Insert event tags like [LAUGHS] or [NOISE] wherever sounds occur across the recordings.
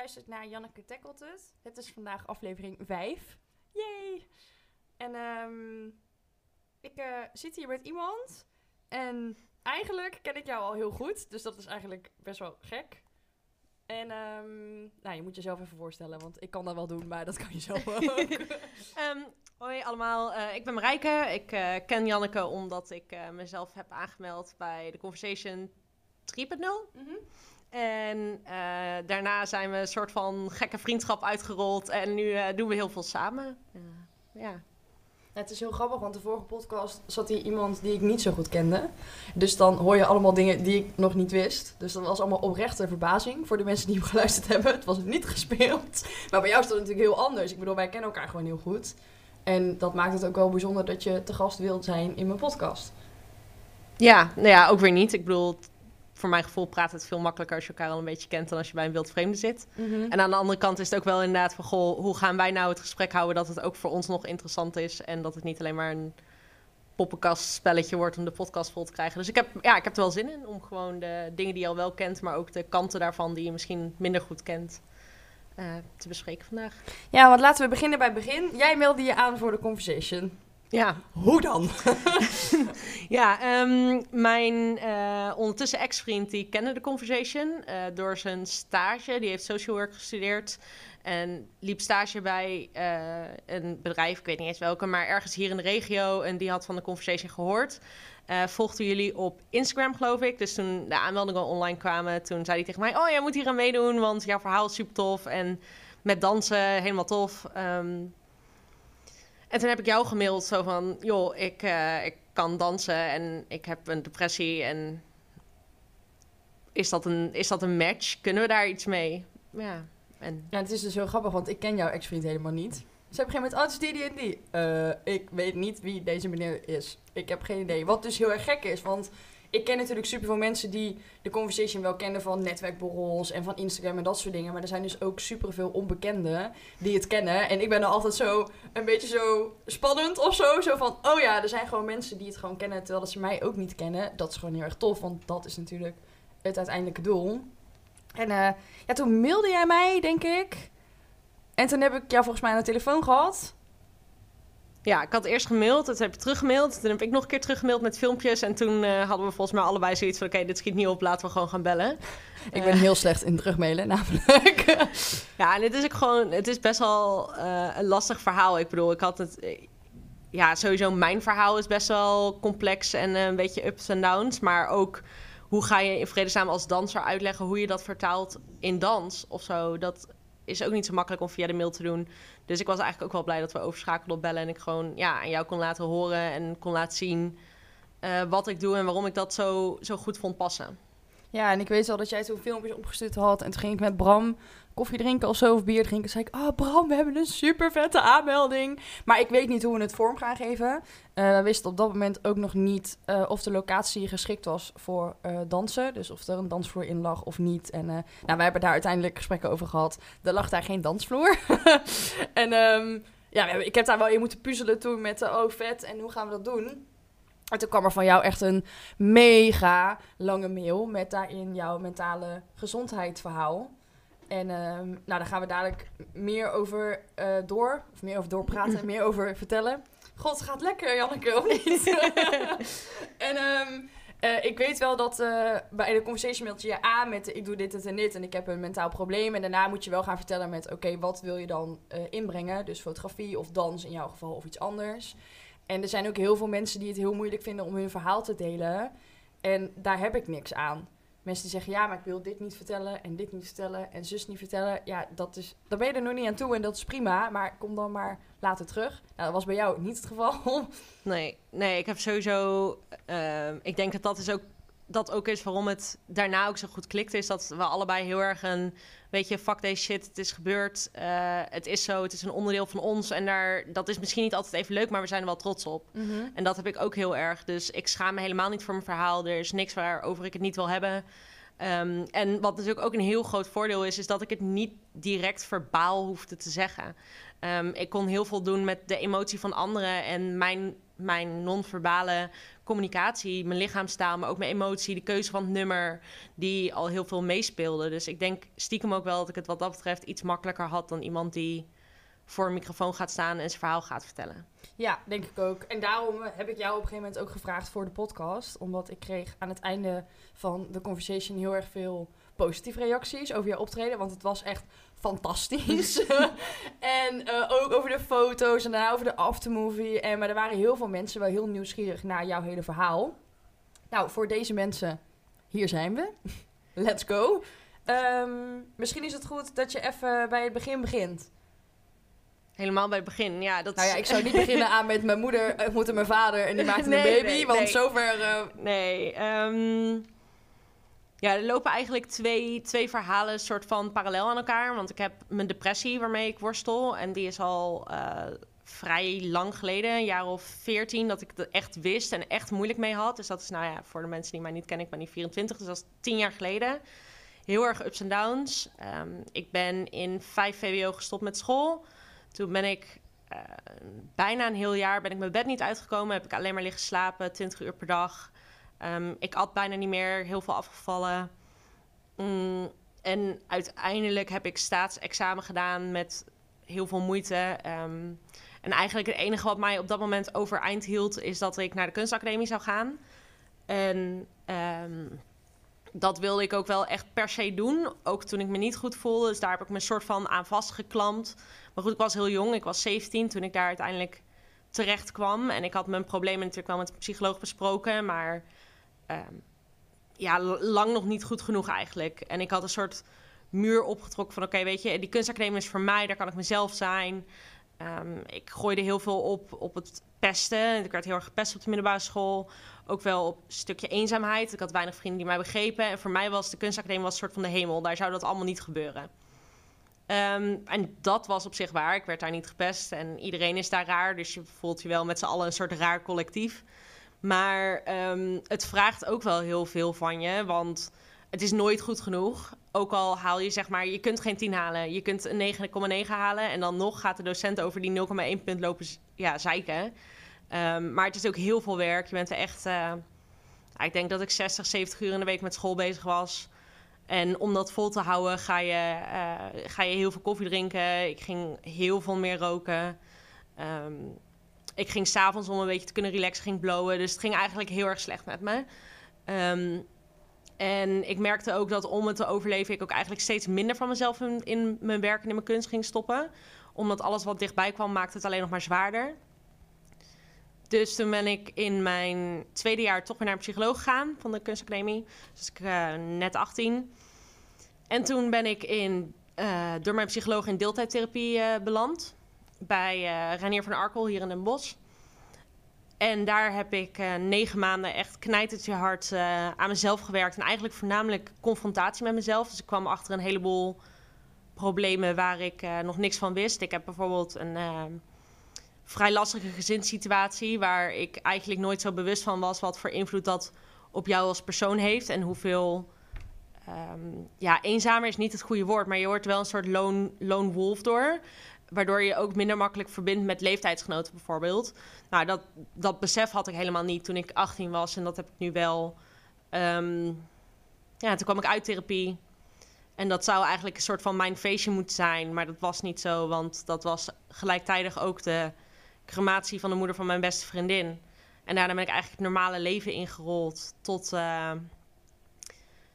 luistert naar Janneke Tackelt het. Het is vandaag aflevering 5. Yay! En ehm, ik eh, zit hier met iemand. En eigenlijk ken ik jou al heel goed. Dus dat is eigenlijk best wel gek. En ehm, nou, je moet jezelf even voorstellen, want ik kan dat wel doen, maar dat kan je zelf ook. [LAUGHS] Ehm, hoi allemaal, eh, ik ben Marijke. Ik eh, ken Janneke omdat ik mezelf heb aangemeld bij de Conversation 3.0. Mhm. En eh, daarna zijn we een soort van gekke vriendschap uitgerold en nu eh, doen we heel veel samen. Ja. ja. Het is heel grappig, want de vorige podcast zat hier iemand die ik niet zo goed kende. Dus dan hoor je allemaal dingen die ik nog niet wist. Dus dat was allemaal oprechte verbazing voor de mensen die hem [LAUGHS] geluisterd hebben. Het was niet gespeeld. Maar bij jou is dat natuurlijk heel anders. Ik bedoel, wij kennen elkaar gewoon heel goed. En dat maakt het ook wel bijzonder dat je te gast wilt zijn in mijn podcast. Ja, nou ja, ook weer niet. Ik bedoel, voor mijn gevoel praat het veel makkelijker als je elkaar al een beetje kent dan als je bij een wildvreemde zit. En aan de andere kant is het ook wel inderdaad van, goh, hoe gaan wij nou het gesprek houden dat het ook voor ons nog interessant is en dat het niet alleen maar een poppenkastspelletje wordt om de podcast vol te krijgen. Dus ik heb, ja, ik heb er wel zin in om gewoon de dingen die je al wel kent, maar ook de kanten daarvan die je misschien minder goed kent, eh, te bespreken vandaag. Ja, want laten we beginnen bij het begin. Jij meldde je aan voor de conversation. Ja, Hoe dan? [LAUGHS] Ja, ehm, mijn eh, ondertussen ex-vriend die kende de Conversation eh, door zijn stage. Die heeft social work gestudeerd en liep stage bij eh, een bedrijf, ik weet niet eens welke, maar ergens hier in de regio. En die had van de Conversation gehoord. Eh volgden jullie op Instagram, geloof ik. Dus toen de aanmeldingen online kwamen, toen zei hij tegen mij... Oh, jij moet hier aan meedoen, want jouw verhaal is super tof. En met dansen, helemaal tof. Ehm, en toen heb ik jou gemaild zo van... joh, ik, eh, ik kan dansen en ik heb een depressie en... Is dat, een, is dat een match? Kunnen we daar iets mee? Ja, en... Ja, het is dus heel grappig, want ik ken jouw ex-vriend helemaal niet. Ze hebben geen moment, oh, is die, die en die. Eh, ik weet niet wie deze meneer is. Ik heb geen idee. Wat dus heel erg gek is, want ik ken natuurlijk superveel mensen die de conversation wel kennen van netwerkborrels en van Instagram en dat soort dingen. Maar er zijn dus ook superveel onbekenden die het kennen. En ik ben er altijd zo een beetje zo spannend of zo. Zo van, oh ja, er zijn gewoon mensen die het gewoon kennen terwijl ze mij ook niet kennen. Dat is gewoon heel erg tof, want dat is natuurlijk het uiteindelijke doel. En eh, ja, toen mailde jij mij, denk ik. En toen heb ik jou volgens mij aan de telefoon gehad. Ja, ik had eerst gemaild, toen heb ik teruggemaild. Toen heb ik nog een keer teruggemaild met filmpjes. En toen eh, hadden we volgens mij allebei zoiets van... oké, dit schiet niet op, laten we gewoon gaan bellen. Ik ben heel slecht in terugmailen, namelijk. [LAUGHS] Ja, en het is ook gewoon... Het is best wel eh, een lastig verhaal. Ik bedoel, ik had het... eh, Ja, sowieso mijn verhaal is best wel complex en eh, een beetje ups en downs. Maar ook hoe ga je in vredesnaam als danser uitleggen... hoe je dat vertaalt in dans of zo. Dat is ook niet zo makkelijk om via de mail te doen. Dus ik was eigenlijk ook wel blij dat we overschakelden op bellen... en ik gewoon ja, aan jou kon laten horen en kon laten zien... eh, wat ik doe en waarom ik dat zo, zo goed vond passen. Ja, en ik weet wel dat jij toen filmpjes opgestuurd had. En toen ging ik met Bram koffie drinken of zo, of bier drinken. zei ik, ah Bram, we hebben een super vette aanmelding. Maar ik weet niet hoe we het vorm gaan geven. Eh, we wisten op dat moment ook nog niet eh, of de locatie geschikt was voor eh, dansen. Dus of er een dansvloer in lag of niet. En nou, wij hebben daar uiteindelijk gesprekken over gehad. Er lag daar geen dansvloer. [LAUGHS] en ehm, ja, ik heb daar wel in moeten puzzelen toen met, oh vet, en hoe gaan we dat doen? En toen kwam er van jou echt een mega lange mail met daarin jouw mentale gezondheidsverhaal. En ehm, nou, daar gaan we dadelijk meer over eh, door, of meer over doorpraten, meer over vertellen. God, het gaat lekker, Janneke, of niet? [LAUGHS] en ehm, eh, ik weet wel dat eh, bij de conversation mailt je je aan met ik doe dit, dit en dit en ik heb een mentaal probleem. En daarna moet je wel gaan vertellen met oké, wat wil je dan inbrengen? Dus fotografie of dans in jouw geval of iets anders. En er zijn ook heel veel mensen die het heel moeilijk vinden om hun verhaal te delen. En daar heb ik niks aan. Mensen die zeggen, ja, maar ik wil dit niet vertellen en dit niet vertellen en zus niet vertellen. Ja, dat is, daar ben je er nog niet aan toe en dat is prima, maar kom dan maar later terug. Nou, dat was bij jou niet het geval. [LAUGHS] Nee, nee, ik heb sowieso. ehm, ik denk dat dat is ook dat ook is waarom het daarna ook zo goed klikt. Is dat we allebei heel erg een. Weet je, fuck deze shit, het is gebeurd. eh, het is zo, het is een onderdeel van ons. En daar, dat is misschien niet altijd even leuk, maar we zijn er wel trots op. En dat heb ik ook heel erg. Dus ik schaam me helemaal niet voor mijn verhaal. Er is niks waarover ik het niet wil hebben. Ehm, en wat natuurlijk ook een heel groot voordeel is, is dat ik het niet direct verbaal hoefde te zeggen. Ehm, ik kon heel veel doen met de emotie van anderen en mijn, mijn non-verbale communicatie, mijn lichaamstaal, maar ook mijn emotie, de keuze van het nummer, die al heel veel meespeelde. Dus ik denk stiekem ook wel dat ik het wat dat betreft iets makkelijker had dan iemand die voor een microfoon gaat staan en zijn verhaal gaat vertellen. Ja, denk ik ook. En daarom heb ik jou op een gegeven moment ook gevraagd voor de podcast. Omdat ik kreeg aan het einde van de conversation heel erg veel positieve reacties over jouw optreden. Want het was echt fantastisch. [LAUGHS] [LAUGHS] en uh, ook over de foto's en daarna over de aftermovie. En, maar er waren heel veel mensen wel heel nieuwsgierig naar jouw hele verhaal. Nou, voor deze mensen, hier zijn we. [LAUGHS] Let's go. Um, misschien is het goed dat je even bij het begin begint. Helemaal bij het begin, ja. Dat nou ja, ik zou niet beginnen [LAUGHS] aan met mijn moeder ontmoette mijn vader en die maakte nee, een baby, nee, want zover... Uh... Nee, um, ja, er lopen eigenlijk twee, twee verhalen soort van parallel aan elkaar. Want ik heb mijn depressie waarmee ik worstel en die is al uh, vrij lang geleden, een jaar of veertien, dat ik het echt wist en echt moeilijk mee had. Dus dat is, nou ja, voor de mensen die mij niet kennen, ik ben niet 24, dus dat is tien jaar geleden. Heel erg ups en downs. Um, ik ben in 5 VWO gestopt met school. Toen ben ik uh, bijna een heel jaar ben ik mijn bed niet uitgekomen. Heb ik alleen maar liggen slapen, 20 uur per dag. Um, ik at bijna niet meer, heel veel afgevallen. Mm, en uiteindelijk heb ik staatsexamen gedaan met heel veel moeite. Um, en eigenlijk het enige wat mij op dat moment overeind hield, is dat ik naar de kunstacademie zou gaan. En um, dat wilde ik ook wel echt per se doen. Ook toen ik me niet goed voelde. Dus daar heb ik me een soort van aan vastgeklampt. Maar goed, ik was heel jong. Ik was 17 toen ik daar uiteindelijk terecht kwam. En ik had mijn problemen natuurlijk wel met de psycholoog besproken. Maar um, ja, lang nog niet goed genoeg eigenlijk. En ik had een soort muur opgetrokken van... oké, weet je, die kunstacademie is voor mij. Daar kan ik mezelf zijn. Um, ik gooide heel veel op op het pesten. Ik werd heel erg gepest op de middelbare school. Ook wel op een stukje eenzaamheid. Ik had weinig vrienden die mij begrepen. En voor mij was de kunstacademie was een soort van de hemel. Daar zou dat allemaal niet gebeuren. Um, en dat was op zich waar. Ik werd daar niet gepest en iedereen is daar raar. Dus je voelt je wel met z'n allen een soort raar collectief. Maar um, het vraagt ook wel heel veel van je. Want het is nooit goed genoeg. Ook al haal je zeg maar, je kunt geen 10 halen. Je kunt een 9,9 halen. En dan nog gaat de docent over die 0,1 punt lopen ja, zeiken. Um, maar het is ook heel veel werk. Je bent er echt... Uh, ik denk dat ik 60, 70 uur in de week met school bezig was. En om dat vol te houden ga je, uh, ga je heel veel koffie drinken. Ik ging heel veel meer roken. Um, ik ging s'avonds om een beetje te kunnen relaxen, ging blowen. Dus het ging eigenlijk heel erg slecht met me. Um, en ik merkte ook dat om het te overleven, ik ook eigenlijk steeds minder van mezelf in, in mijn werk en in mijn kunst ging stoppen. Omdat alles wat dichtbij kwam, maakte het alleen nog maar zwaarder. Dus toen ben ik in mijn tweede jaar toch weer naar een psycholoog gegaan van de kunstacademie. Dus ik uh, net 18. En toen ben ik in, uh, door mijn psycholoog in deeltijdtherapie uh, beland. Bij Renier van Arkel hier in Den Bosch. En daar heb ik negen maanden echt knijtertje hard aan mezelf gewerkt. En eigenlijk voornamelijk confrontatie met mezelf. Dus ik kwam achter een heleboel problemen waar ik nog niks van wist. Ik heb bijvoorbeeld een vrij lastige gezinssituatie. Waar ik eigenlijk nooit zo bewust van was wat voor invloed dat op jou als persoon heeft. En hoeveel. Um, ja, eenzamer is niet het goede woord, maar je wordt wel een soort lone, lone wolf door. Waardoor je ook minder makkelijk verbindt met leeftijdsgenoten, bijvoorbeeld. Nou, dat, dat besef had ik helemaal niet toen ik 18 was. En dat heb ik nu wel. Um, ja, toen kwam ik uit therapie. En dat zou eigenlijk een soort van mijn feestje moeten zijn. Maar dat was niet zo, want dat was gelijktijdig ook de crematie van de moeder van mijn beste vriendin. En daarna ben ik eigenlijk het normale leven ingerold tot uh,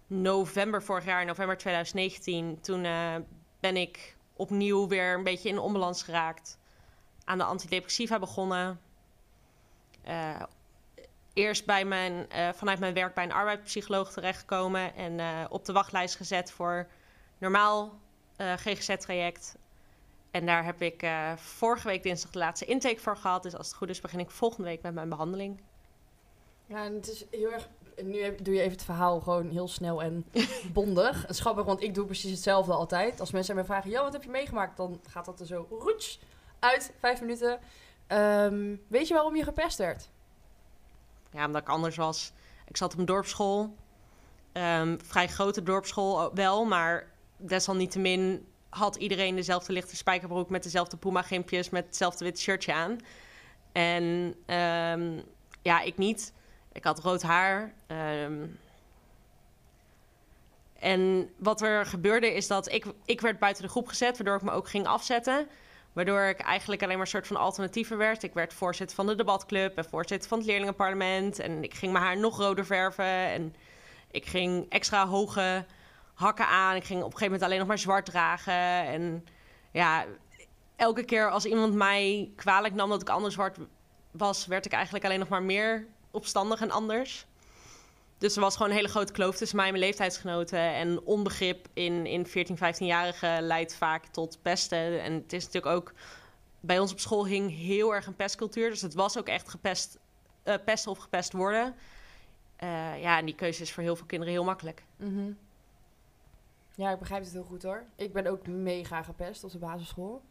november vorig jaar, november 2019. Toen uh, ben ik opnieuw weer een beetje in onbalans geraakt. Aan de antidepressiva begonnen. Uh, eerst bij mijn, vanuit mijn werk bij een arbeidspsycholoog terechtgekomen. En op de wachtlijst gezet voor normaal GGZ-traject. En daar heb ik uh, vorige week dinsdag de laatste intake voor gehad. Dus als het goed is, begin ik volgende week met mijn behandeling. Ja, en het is heel erg. Nu doe je even het verhaal gewoon heel snel en [LAUGHS] bondig. Het is grappig, want ik doe precies hetzelfde altijd. Als mensen mij vragen: Ja, wat heb je meegemaakt? Dan gaat dat er zo roets uit, vijf minuten. Um, weet je waarom je gepest werd? Ja, omdat ik anders was. Ik zat op een dorpsschool. Um, vrij grote dorpsschool wel, maar desalniettemin had iedereen dezelfde lichte spijkerbroek met dezelfde Puma-gimpjes met hetzelfde witte shirtje aan. En um, ja, ik niet. Ik had rood haar. Ehm, en wat er gebeurde is dat ik, ik werd buiten de groep gezet, waardoor ik me ook ging afzetten. Waardoor ik eigenlijk alleen maar een soort van alternatieven werd. Ik werd voorzitter van de debatclub en voorzitter van het leerlingenparlement. En ik ging mijn haar nog roder verven. En ik ging extra hoge hakken aan. Ik ging op een gegeven moment alleen nog maar zwart dragen. En ja, elke keer als iemand mij kwalijk nam dat ik anders zwart was, werd ik eigenlijk alleen nog maar meer opstandig en anders. Dus er was gewoon een hele grote kloof tussen mij en mijn leeftijdsgenoten. En onbegrip in, in 14, 15-jarigen leidt vaak tot pesten. En het is natuurlijk ook... Bij ons op school hing heel erg een pestcultuur. Dus het was ook echt gepest, uh, pesten of gepest worden. Uh, ja, en die keuze is voor heel veel kinderen heel makkelijk. Mm Ja, ik begrijp het heel goed hoor. Ik ben ook mega gepest op de basisschool.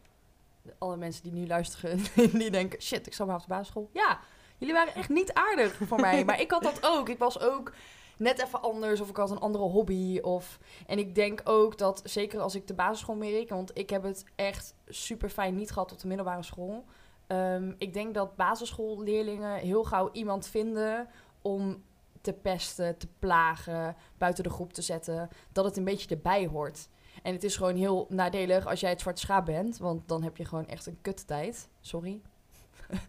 Alle mensen die nu luisteren, [LAUGHS] die denken... Shit, ik zat maar op de basisschool. Ja, Jullie waren echt niet aardig voor mij. Maar ik had dat ook. Ik was ook net even anders of ik had een andere hobby. Of... En ik denk ook dat, zeker als ik de basisschool merk... want ik heb het echt super fijn niet gehad op de middelbare school... Ehm, ik denk dat basisschoolleerlingen heel gauw iemand vinden om te pesten, te plagen, buiten de groep te zetten. Dat het een beetje erbij hoort. En het is gewoon heel nadelig als jij het zwarte schaap bent, want dan heb je gewoon echt een tijd. Sorry. [LAUGHS]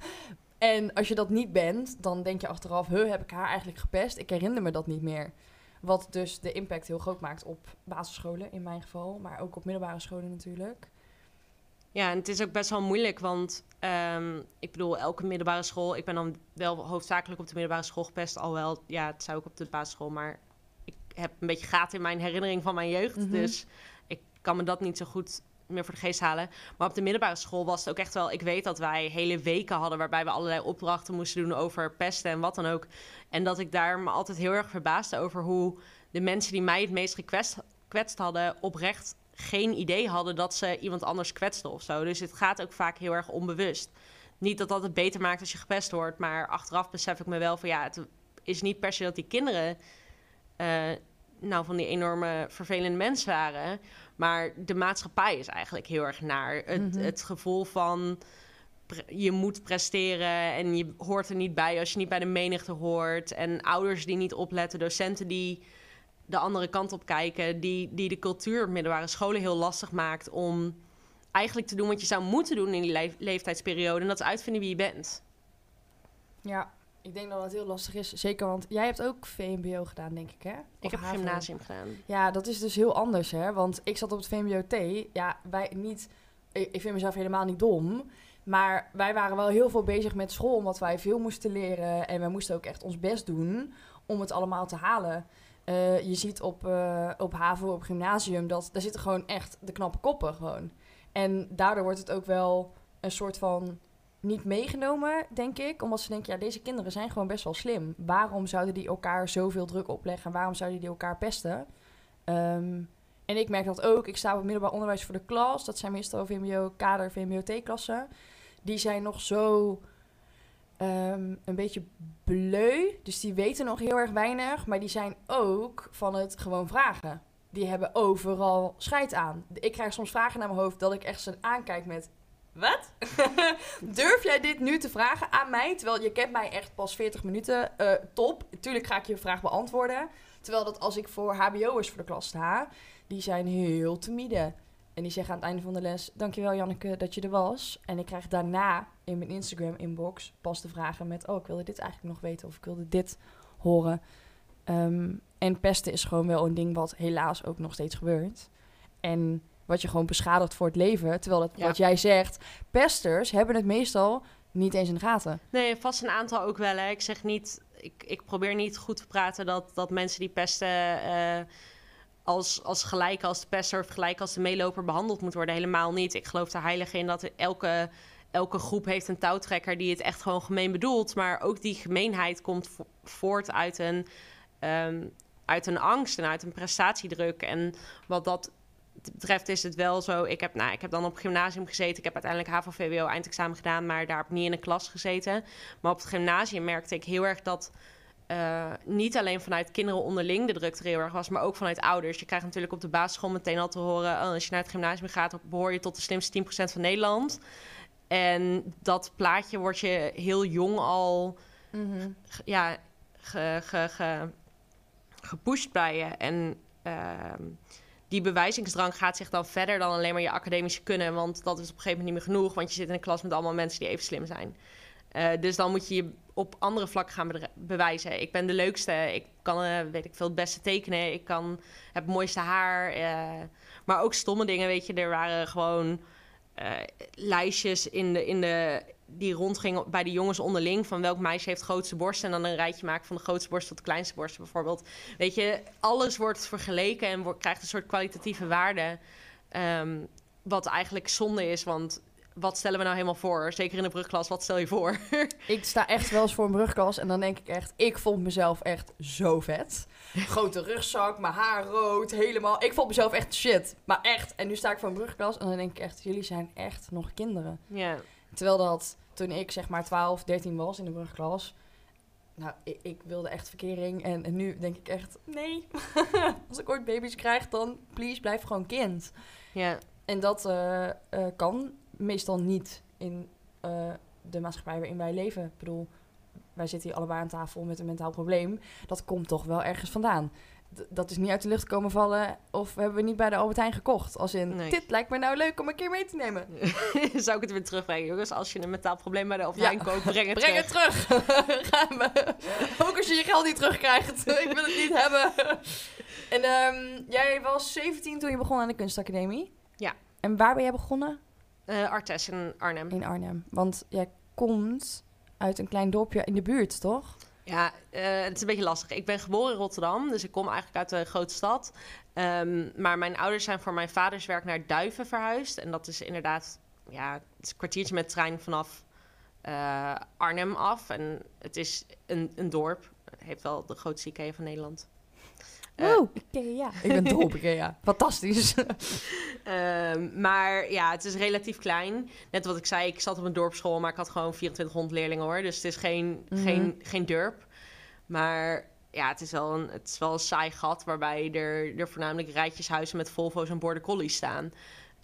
En als je dat niet bent, dan denk je achteraf, huh, heb ik haar eigenlijk gepest? Ik herinner me dat niet meer. Wat dus de impact heel groot maakt op basisscholen in mijn geval, maar ook op middelbare scholen natuurlijk. Ja, en het is ook best wel moeilijk, want um, ik bedoel, elke middelbare school, ik ben dan wel hoofdzakelijk op de middelbare school gepest, al wel, ja, het zou ook op de basisschool, maar ik heb een beetje gaten in mijn herinnering van mijn jeugd, mhm. dus ik kan me dat niet zo goed meer voor de geest halen. Maar op de middelbare school was het ook echt wel... Ik weet dat wij hele weken hadden... waarbij we allerlei opdrachten moesten doen over pesten en wat dan ook. En dat ik daar me altijd heel erg verbaasde over hoe... de mensen die mij het meest gekwetst hadden... oprecht geen idee hadden dat ze iemand anders kwetsten of zo. Dus het gaat ook vaak heel erg onbewust. Niet dat dat het beter maakt als je gepest wordt... maar achteraf besef ik me wel van... ja, het is niet per se dat die kinderen... Uh, nou, van die enorme vervelende mensen waren... Maar de maatschappij is eigenlijk heel erg naar. Het, mhm. het gevoel van je moet presteren en je hoort er niet bij als je niet bij de menigte hoort. En ouders die niet opletten, docenten die de andere kant op kijken, die, die de cultuur middelbare scholen heel lastig maakt om eigenlijk te doen wat je zou moeten doen in die leeftijdsperiode. En dat is uitvinden wie je bent. Ja, ik denk dat het heel lastig is. Zeker, want jij hebt ook VMBO gedaan, denk ik, hè? ik heb gymnasium gedaan. Ja, dat is dus heel anders, hè? Want ik zat op het VMBO-T. Ja, wij niet... Ik, vind mezelf helemaal niet dom. Maar wij waren wel heel veel bezig met school, omdat wij veel moesten leren. En wij moesten ook echt ons best doen om het allemaal te halen. Uh, je ziet op, uh, op HAVO, op gymnasium, dat daar zitten gewoon echt de knappe koppen gewoon. En daardoor wordt het ook wel een soort van niet meegenomen, denk ik. Omdat ze denken, ja, deze kinderen zijn gewoon best wel slim. Waarom zouden die elkaar zoveel druk opleggen? Waarom zouden die elkaar pesten? Ehm, en ik merk dat ook. Ik sta op middelbaar onderwijs voor de klas. Dat zijn meestal VMBO, kader, VMBO-T-klassen. Die zijn nog zo ehm, een beetje bleu. Dus die weten nog heel erg weinig. Maar die zijn ook van het gewoon vragen. Die hebben overal scheid aan. Ik krijg soms vragen naar mijn hoofd dat ik echt ze aankijk met... Wat? [LAUGHS] Durf jij dit nu te vragen aan mij? Terwijl je kent mij echt pas 40 minuten. Uh, top. Tuurlijk ga ik je vraag beantwoorden. Terwijl dat als ik voor HBO'ers voor de klas sta, die zijn heel timide. En die zeggen aan het einde van de les: Dankjewel Janneke dat je er was. En ik krijg daarna in mijn Instagram-inbox pas de vragen met: Oh, ik wilde dit eigenlijk nog weten of ik wilde dit horen. Ehm, en pesten is gewoon wel een ding wat helaas ook nog steeds gebeurt. En wat je gewoon beschadigt voor het leven. Terwijl het, wat jij zegt, pesters hebben het meestal niet eens in de gaten. Nee, vast een aantal ook wel. Hè. Ik zeg niet, ik, ik probeer niet goed te praten dat, dat mensen die pesten uh, als, als gelijk als de pester of gelijk als de meeloper behandeld moet worden. Helemaal niet. Ik geloof er heilig in dat elke, elke groep heeft een touwtrekker die het echt gewoon gemeen bedoelt. Maar ook die gemeenheid komt voort uit een. Um, uit een angst en uit een prestatiedruk. En wat dat betreft is het wel zo. Ik heb, nou, ik heb dan op gymnasium gezeten. Ik heb uiteindelijk HAVO-VWO eindexamen gedaan, maar daar heb ik niet in een klas gezeten. Maar op het gymnasium merkte ik heel erg dat uh, niet alleen vanuit kinderen onderling de druk er heel erg was, maar ook vanuit ouders. Je krijgt natuurlijk op de basisschool meteen al te horen: oh, als je naar het gymnasium gaat, behoor je tot de slimste 10% van Nederland. En dat plaatje wordt je heel jong al mm ja, ge, ge, ge- gepusht bij je. En ehm, die bewijzingsdrang gaat zich dan verder dan alleen maar je academische kunnen. Want dat is op een gegeven moment niet meer genoeg. Want je zit in een klas met allemaal mensen die even slim zijn. Eh, dus dan moet je je op andere vlakken gaan bewijzen. Ik ben de leukste. Ik kan, eh, weet ik veel, het beste tekenen. Ik kan, heb het mooiste haar. eh, maar ook stomme dingen, weet je. Er waren gewoon eh, lijstjes in de, in de, die rondgingen bij de jongens onderling... van welk meisje heeft grootste borst... en dan een rijtje maken van de grootste borst tot de kleinste borst bijvoorbeeld. Weet je, alles wordt vergeleken en wordt, krijgt een soort kwalitatieve waarde... ehm, wat eigenlijk zonde is, want wat stellen we nou helemaal voor? Zeker in de brugklas, wat stel je voor? [LAUGHS] Ik sta echt wel eens voor een brugklas en dan denk ik echt, ik vond mezelf echt zo vet. Grote rugzak, mijn haar rood, helemaal. Ik vond mezelf echt shit, maar echt. En nu sta ik voor een brugklas en dan denk ik echt, jullie zijn echt nog kinderen. ja. Terwijl dat toen ik zeg maar 12, 13 was in de brugklas, nou, ik, ik wilde echt verkering en, en nu denk ik echt, nee. [LAUGHS] Als ik ooit baby's krijg, dan please blijf gewoon kind. ja. En dat eh, eh, kan meestal niet in eh, de maatschappij waarin wij leven. Ik bedoel, wij zitten hier allebei aan tafel met een mentaal probleem. Dat komt toch wel ergens vandaan. D- dat is niet uit de lucht komen vallen of hebben we niet bij de Albert Heijn gekocht. Als in, Nee. dit lijkt me nou leuk om een keer mee te nemen. [LAUGHS] Zou ik het weer terugbrengen, jongens? Als je een mentaal probleem bij de Albert Ja. koopt, breng het Breng terug. het terug. [LAUGHS] Gaan we. Ook als je je geld niet terugkrijgt. [LAUGHS] Ik wil het niet hebben. En ehm, jij was 17 toen je begon aan de kunstacademie. Ja. En waar ben jij begonnen? Eh, Artes in Arnhem. In Arnhem. Want jij komt uit een klein dorpje in de buurt, toch? Ja, eh, het is een beetje lastig. Ik ben geboren in Rotterdam, dus ik kom eigenlijk uit de grote stad. Ehm, maar mijn ouders zijn voor mijn vaders werk naar Duiven verhuisd. En dat is inderdaad ja, het is een kwartiertje met trein vanaf eh, Arnhem af. En het is een, een dorp. Het heeft wel de grootste IKEA van Nederland. Woe, Ikea. Ik ben dol op [LAUGHS] Ikea. Fantastisch. [LAUGHS] Ehm, maar ja, het is relatief klein. Net wat ik zei, ik zat op een dorpsschool, maar ik had gewoon 2400 leerlingen hoor. Dus het is geen, Mhm. geen, geen dorp. Maar ja, het is wel een, het is wel een saai gat waarbij er, er voornamelijk rijtjeshuizen met Volvo's en border collies staan.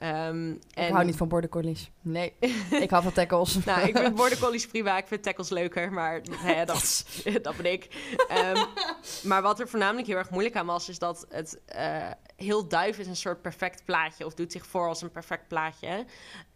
Ik en- hou niet van border collies. Nee, ik hou van tackles. [LAUGHS] nou, ik vind border [LAUGHS] collies prima. Ik vind tackles leuker, maar hè, dat, [LAUGHS] dat ben ik. Ehm, maar wat er voornamelijk heel erg moeilijk aan was, is dat het eh, heel duif is een soort perfect plaatje. Of doet zich voor als een perfect plaatje.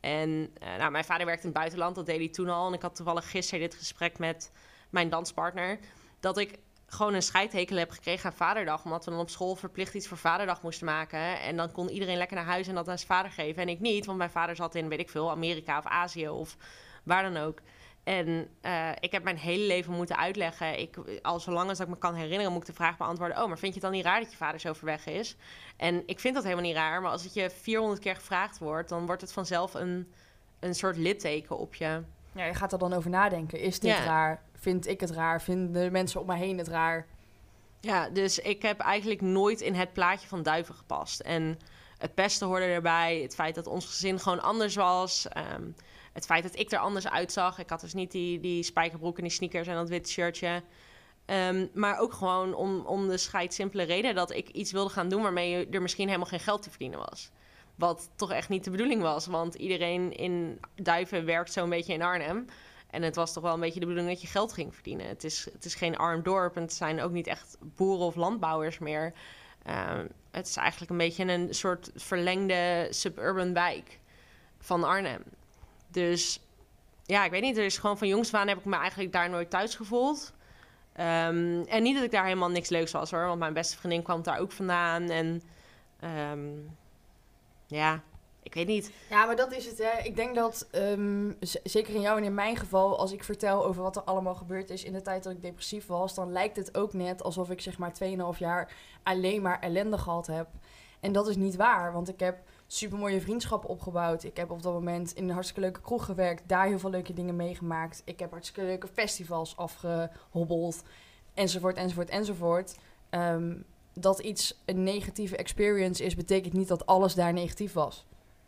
En eh, nou, mijn vader werkte in het buitenland, dat deed hij toen al. En ik had toevallig gisteren dit gesprek met mijn danspartner. Dat ik gewoon een scheidhekel heb gekregen aan Vaderdag. Omdat we dan op school verplicht iets voor Vaderdag moesten maken. En dan kon iedereen lekker naar huis en dat aan zijn vader geven. En ik niet, want mijn vader zat in, weet ik veel, Amerika of Azië of waar dan ook. En eh, ik heb mijn hele leven moeten uitleggen. Ik, al zolang als ik me kan herinneren, moet ik de vraag beantwoorden: Oh, maar vind je het dan niet raar dat je vader zo ver weg is? En ik vind dat helemaal niet raar. Maar als het je 400 keer gevraagd wordt, dan wordt het vanzelf een, een soort litteken op je. Ja, je gaat er dan over nadenken. Is dit Ja. raar? Vind ik het raar? Vinden de mensen om mij heen het raar? Ja, dus ik heb eigenlijk nooit in het plaatje van duiven gepast. En het pesten hoorde erbij. Het feit dat ons gezin gewoon anders was. ehm, het feit dat ik er anders uitzag. Ik had dus niet die, die spijkerbroek en die sneakers en dat witte shirtje. Ehm, maar ook gewoon om, om de scheid simpele reden dat ik iets wilde gaan doen waarmee er misschien helemaal geen geld te verdienen was. Wat toch echt niet de bedoeling was. Want iedereen in Duiven werkt zo'n beetje in Arnhem. En het was toch wel een beetje de bedoeling dat je geld ging verdienen. Het is, het is geen arm dorp en het zijn ook niet echt boeren of landbouwers meer. Ehm, het is eigenlijk een beetje een soort verlengde suburban wijk van Arnhem. Dus ja, ik weet niet. Er is gewoon van jongs af aan heb ik me eigenlijk daar nooit thuis gevoeld. Ehm, en niet dat ik daar helemaal niks leuks was hoor. Want mijn beste vriendin kwam daar ook vandaan. En ehm, ja, ik weet niet. Ja, maar dat is het, hè. Ik denk dat, ehm, zeker in jou en in mijn geval, als ik vertel over wat er allemaal gebeurd is in de tijd dat ik depressief was, dan lijkt het ook net alsof ik zeg maar 2,5 jaar alleen maar ellende gehad heb. En dat is niet waar, want ik heb super mooie vriendschappen opgebouwd. Ik heb op dat moment in een hartstikke leuke kroeg gewerkt, daar heel veel leuke dingen meegemaakt. Ik heb hartstikke leuke festivals afgehobbeld, enzovoort, enzovoort, enzovoort. Ehm, dat iets een negatieve experience is, betekent niet dat alles daar negatief was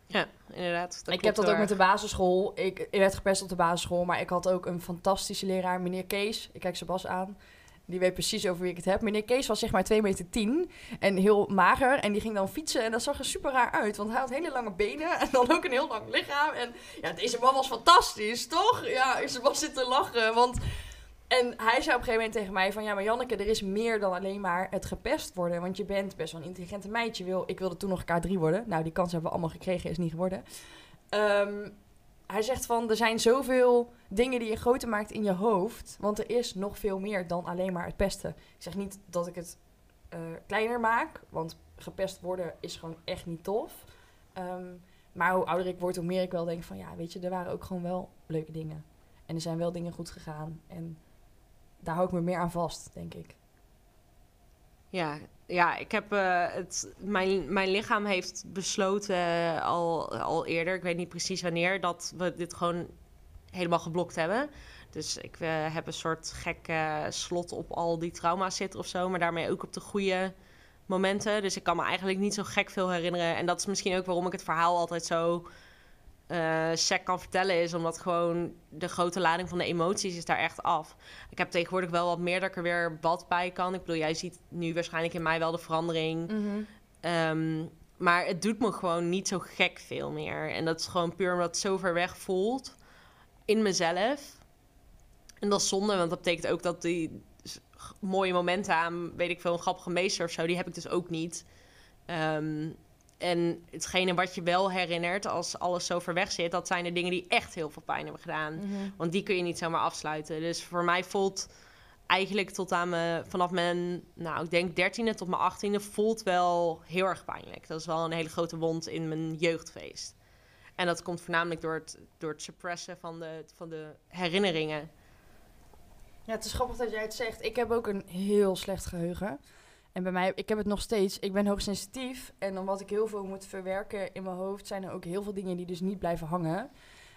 Ja, inderdaad. ik heb dat ook met de basisschool. Ik, ik werd gepest op de basisschool, maar ik had ook een fantastische leraar, meneer Kees. Ik kijk Sebas aan. Die weet precies over wie ik het heb. Meneer Kees was zeg maar 2 meter 10 en heel mager. En die ging dan fietsen en dat zag er super raar uit. Want hij had hele lange benen en dan ook een heel lang lichaam. En ja, deze man was fantastisch, toch? Ja, Sebas zit te lachen, want En hij zei op een gegeven moment tegen mij van... Ja, maar Janneke, er is meer dan alleen maar het gepest worden. Want je bent best wel een intelligente meidje. Wil, ik wilde toen nog K3 worden. Nou, die kans hebben we allemaal gekregen, is niet geworden. Ehm, hij zegt van, er zijn zoveel dingen die je groter maakt in je hoofd. Want er is nog veel meer dan alleen maar het pesten. Ik zeg niet dat ik het eh, kleiner maak. Want gepest worden is gewoon echt niet tof. Ehm, maar hoe ouder ik word, hoe meer ik wel denk van... Ja, weet je, er waren ook gewoon wel leuke dingen. En er zijn wel dingen goed gegaan. En daar hou ik me meer aan vast, denk ik. Ja, ja ik heb uh, het. Mijn, mijn lichaam heeft besloten uh, al, al eerder, ik weet niet precies wanneer, dat we dit gewoon helemaal geblokt hebben. Dus ik uh, heb een soort gekke slot op al die trauma's zitten of zo, maar daarmee ook op de goede momenten. Dus ik kan me eigenlijk niet zo gek veel herinneren. En dat is misschien ook waarom ik het verhaal altijd zo uh, sec kan vertellen is omdat gewoon de grote lading van de emoties is daar echt af. Ik heb tegenwoordig wel wat meer dat ik er weer wat bij kan. Ik bedoel, jij ziet nu waarschijnlijk in mij wel de verandering. Mhm. Um, maar het doet me gewoon niet zo gek veel meer. En dat is gewoon puur omdat het zo ver weg voelt in mezelf. En dat is zonde, want dat betekent ook dat die mooie momenten aan, weet ik veel, een grappige meester of zo, die heb ik dus ook niet. Um, en hetgene wat je wel herinnert als alles zo ver weg zit, dat zijn de dingen die echt heel veel pijn hebben gedaan. Mhm. Want die kun je niet zomaar afsluiten. Dus voor mij voelt eigenlijk tot aan me, vanaf mijn, nou ik denk dertiende tot mijn achttiende, voelt wel heel erg pijnlijk. Dat is wel een hele grote wond in mijn jeugdfeest. En dat komt voornamelijk door het, door het suppressen van de, van de herinneringen. Ja, het is grappig dat jij het zegt. Ik heb ook een heel slecht geheugen. En bij mij, ik heb het nog steeds. Ik ben hoogsensitief. En omdat ik heel veel moet verwerken in mijn hoofd, zijn er ook heel veel dingen die dus niet blijven hangen.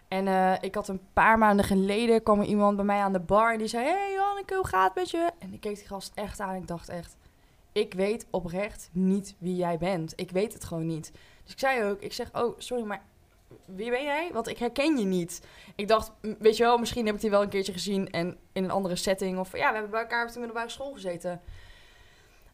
En uh, ik had een paar maanden geleden, kwam er iemand bij mij aan de bar en die zei... Hey Janneke, hoe gaat het met je? En ik keek die gast echt aan ik dacht echt... Ik weet oprecht niet wie jij bent. Ik weet het gewoon niet. Dus ik zei ook, ik zeg, oh, sorry, maar wie ben jij? Want ik herken je niet. Ik dacht, weet je wel, misschien heb ik die wel een keertje gezien en in een andere setting. Of ja, we hebben bij elkaar op de middelbare school gezeten.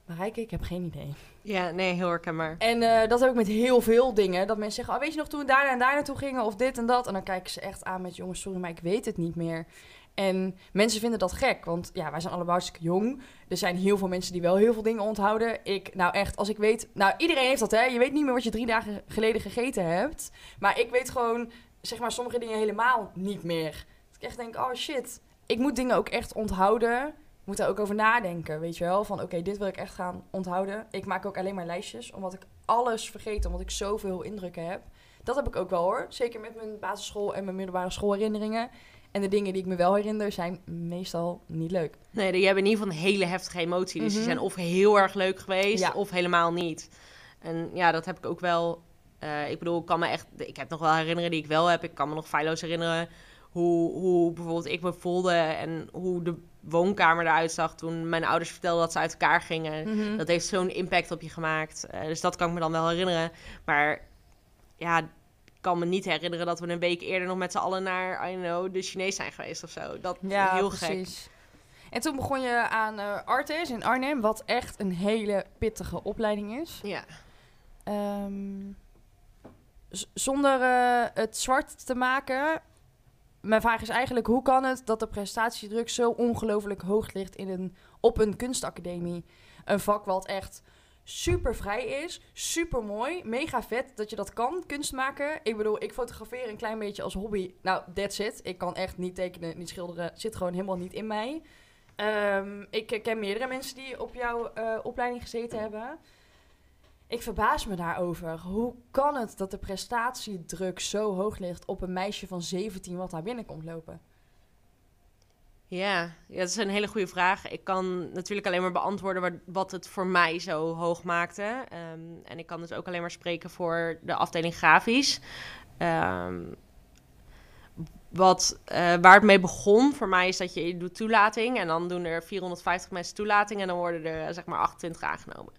Marijke, ik heb geen idee. Ja, nee, heel herkenbaar. En uh, dat heb ik met heel veel dingen. Dat mensen zeggen, oh, weet je nog toen we daar en daar naartoe gingen of dit en dat. En dan kijken ze echt aan met, jongens, sorry, maar ik weet het niet meer. En mensen vinden dat gek, want ja, wij zijn allemaal hartstikke jong. Er zijn heel veel mensen die wel heel veel dingen onthouden. Ik, nou echt, als ik weet... Nou, iedereen heeft dat, hè. Je weet niet meer wat je drie dagen geleden gegeten hebt. Maar ik weet gewoon, zeg maar, sommige dingen helemaal niet meer. Dat ik echt denk, oh shit. Ik moet dingen ook echt onthouden moet daar ook over nadenken, weet je wel. Van oké, dit wil ik echt gaan onthouden. Ik maak ook alleen maar lijstjes, omdat ik alles vergeet, omdat ik zoveel indrukken heb. Dat heb ik ook wel hoor. Zeker met mijn basisschool en mijn middelbare schoolherinneringen. En de dingen die ik me wel herinner zijn meestal niet leuk. Nee, die hebben in ieder geval een hele heftige emotie. Dus Mhm. die zijn of heel erg leuk geweest, Ja. of helemaal niet. En ja, dat heb ik ook wel. eh, ik bedoel, ik kan me echt. Ik heb nog wel herinneringen die ik wel heb. Ik kan me nog feilloos herinneren hoe, hoe bijvoorbeeld ik me voelde en hoe de woonkamer eruit zag toen mijn ouders vertelden dat ze uit elkaar gingen. Mhm. Dat heeft zo'n impact op je gemaakt. Eh, dus dat kan ik me dan wel herinneren. Maar ja, ik kan me niet herinneren dat we een week eerder nog met z'n allen naar, I don't know, de Chinees zijn geweest of zo. Dat is Ja, heel gek. precies. En toen begon je aan eh Artes in Arnhem, wat echt een hele pittige opleiding is. Ja. Ehm, zonder eh, het zwart te maken. Mijn vraag is eigenlijk: hoe kan het dat de prestatiedruk zo ongelooflijk hoog ligt in een, op een kunstacademie? Een vak wat echt super vrij is, super mooi, mega vet dat je dat kan, kunst maken. Ik bedoel, ik fotografeer een klein beetje als hobby. Nou, that's it. Ik kan echt niet tekenen, niet schilderen. Zit gewoon helemaal niet in mij. Ehm, ik ken meerdere mensen die op jouw eh, opleiding gezeten hebben. Ik verbaas me daarover. Hoe kan het dat de prestatiedruk zo hoog ligt op een meisje van 17 wat daar binnenkomt lopen? Ja, dat is een hele goede vraag. Ik kan natuurlijk alleen maar beantwoorden wat, het voor mij zo hoog maakte. Ehm, en ik kan dus ook alleen maar spreken voor de afdeling grafisch. Ehm, wat, eh, waar het mee begon voor mij is dat je, doet toelating en dan doen er 450 mensen toelating en dan worden er eh, zeg maar 28 aangenomen.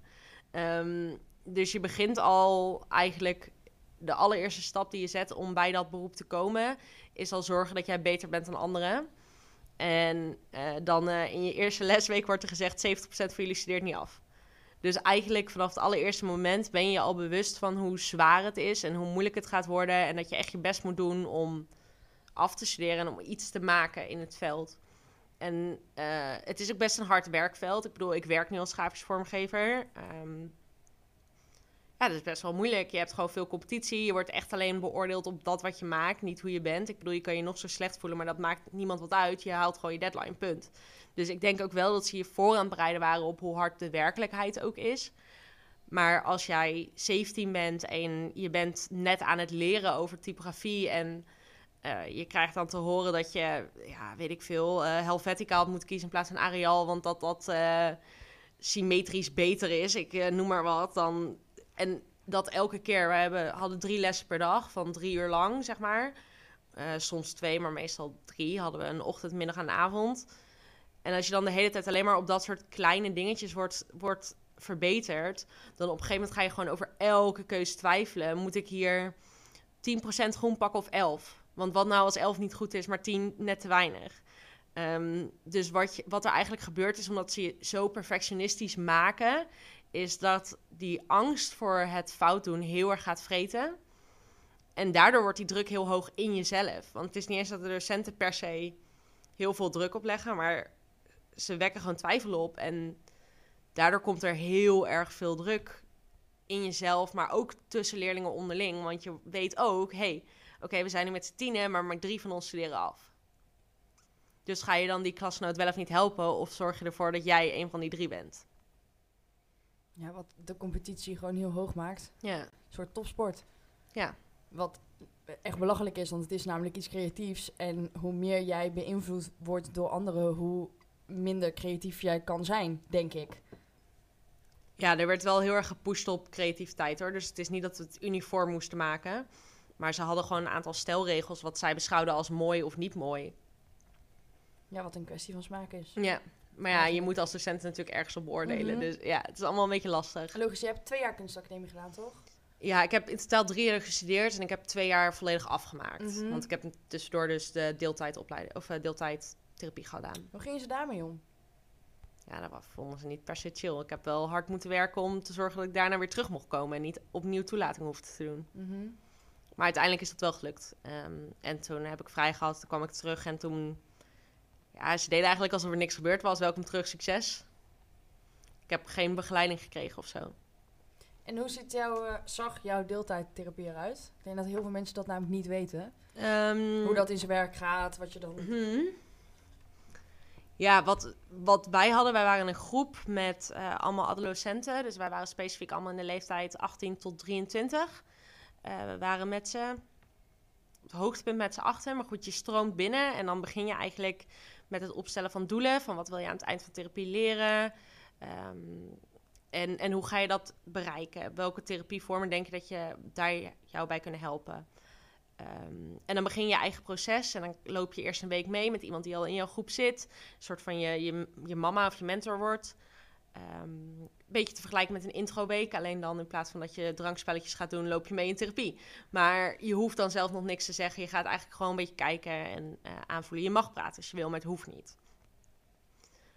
Ehm, dus je begint al eigenlijk de allereerste stap die je zet om bij dat beroep te komen, is al zorgen dat jij beter bent dan anderen. En eh, dan eh, in je eerste lesweek wordt er gezegd: 70% van jullie studeert niet af. Dus eigenlijk vanaf het allereerste moment ben je al bewust van hoe zwaar het is en hoe moeilijk het gaat worden. En dat je echt je best moet doen om af te studeren en om iets te maken in het veld. En eh, het is ook best een hard werkveld. Ik bedoel, ik werk nu als grafisch vormgever. Ehm, ja, dat is best wel moeilijk. Je hebt gewoon veel competitie. Je wordt echt alleen beoordeeld op dat wat je maakt, niet hoe je bent. Ik bedoel, je kan je nog zo slecht voelen, maar dat maakt niemand wat uit. Je haalt gewoon je deadline, punt. Dus ik denk ook wel dat ze je voor aan het bereiden waren op hoe hard de werkelijkheid ook is. Maar als jij 17 bent en je bent net aan het leren over typografie en uh, je krijgt dan te horen dat je, ja, weet ik veel, uh, Helvetica had moeten kiezen in plaats van Arial, want dat dat uh, symmetrisch beter is. Ik noem maar wat. Dan, en dat elke keer. We hebben, hadden drie lessen per dag van drie uur lang, zeg maar. soms twee, maar meestal drie. Hadden we een ochtend, middag en avond. En als je dan de hele tijd alleen maar op dat soort kleine dingetjes wordt, wordt verbeterd, dan op een gegeven moment ga je gewoon over elke keuze twijfelen. Moet ik hier 10% groen pakken of 11? Want wat nou als 11 niet goed is, maar 10 net te weinig? Um, dus wat, wat er eigenlijk gebeurt is, omdat ze je zo perfectionistisch maken, is dat die angst voor het fout doen heel erg gaat vreten. En daardoor wordt die druk heel hoog in jezelf. Want het is niet eens dat de docenten per se heel veel druk opleggen, maar ze wekken gewoon twijfel op. En daardoor komt er heel erg veel druk in jezelf, maar ook tussen leerlingen onderling. Want je weet ook, hey, oké, we zijn nu met z'n tienen, maar maar drie van ons studeren af. Dus ga je dan die klasgenoot wel of niet helpen, of zorg je ervoor dat jij een van die drie bent? Ja, wat de competitie gewoon heel hoog maakt. Ja. Een soort topsport. Ja. Wat echt belachelijk is, want het is namelijk iets creatiefs. En hoe meer jij beïnvloed wordt door anderen, hoe minder creatief jij kan zijn, denk ik. Ja, er werd wel heel erg gepusht op creativiteit hoor. Dus het is niet dat we het uniform moesten maken. Maar ze hadden gewoon een aantal stelregels wat zij beschouwden als mooi of niet mooi. Ja, wat een kwestie van smaak is. Ja, maar ja, je moet als docent natuurlijk ergens op beoordelen. Mhm. Dus ja, het is allemaal een beetje lastig. Logisch, je hebt twee jaar kunstacademie gedaan, toch? Ja, ik heb in totaal drie jaar gestudeerd en ik heb twee jaar volledig afgemaakt. Mhm. Want ik heb tussendoor dus de deeltijdopleiding of uh, deeltijdtherapie gedaan. Hoe gingen ze daarmee om? Ja, dat vonden ze niet per se chill. Ik heb wel hard moeten werken om te zorgen dat ik daarna weer terug mocht komen en niet opnieuw toelating hoefde te doen. Mhm. Maar uiteindelijk is dat wel gelukt. Ehm, en toen heb ik vrij gehad, toen kwam ik terug en toen... Ja, ze deden eigenlijk alsof er niks gebeurd was. Welkom terug, succes. Ik heb geen begeleiding gekregen of zo. En hoe ziet jouw, eh, zag jouw deeltijdtherapie eruit? Ik denk dat heel veel mensen dat namelijk niet weten. Ehm, Hoe dat in zijn werk gaat, wat je dan... Mhm. Ja, wat, wat wij hadden, wij waren een groep met eh, allemaal adolescenten. Dus wij waren specifiek allemaal in de leeftijd 18 tot 23. Eh, we waren met ze, het hoogtepunt met z'n achter. Maar goed, je stroomt binnen en dan begin je eigenlijk met het opstellen van doelen. Van wat wil je aan het eind van therapie leren? Ehm, en, en hoe ga je dat bereiken? Welke therapievormen denk je dat je daar jou bij kunnen helpen? Ehm, en dan begin je je eigen proces en dan loop je eerst een week mee met iemand die al in jouw groep zit. Een soort van je, je, je mama of je mentor wordt. Ehm, een beetje te vergelijken met een introweek. Alleen dan in plaats van dat je drankspelletjes gaat doen, loop je mee in therapie. Maar je hoeft dan zelf nog niks te zeggen. Je gaat eigenlijk gewoon een beetje kijken en eh, aanvoelen. Je mag praten als je wil, maar het hoeft niet.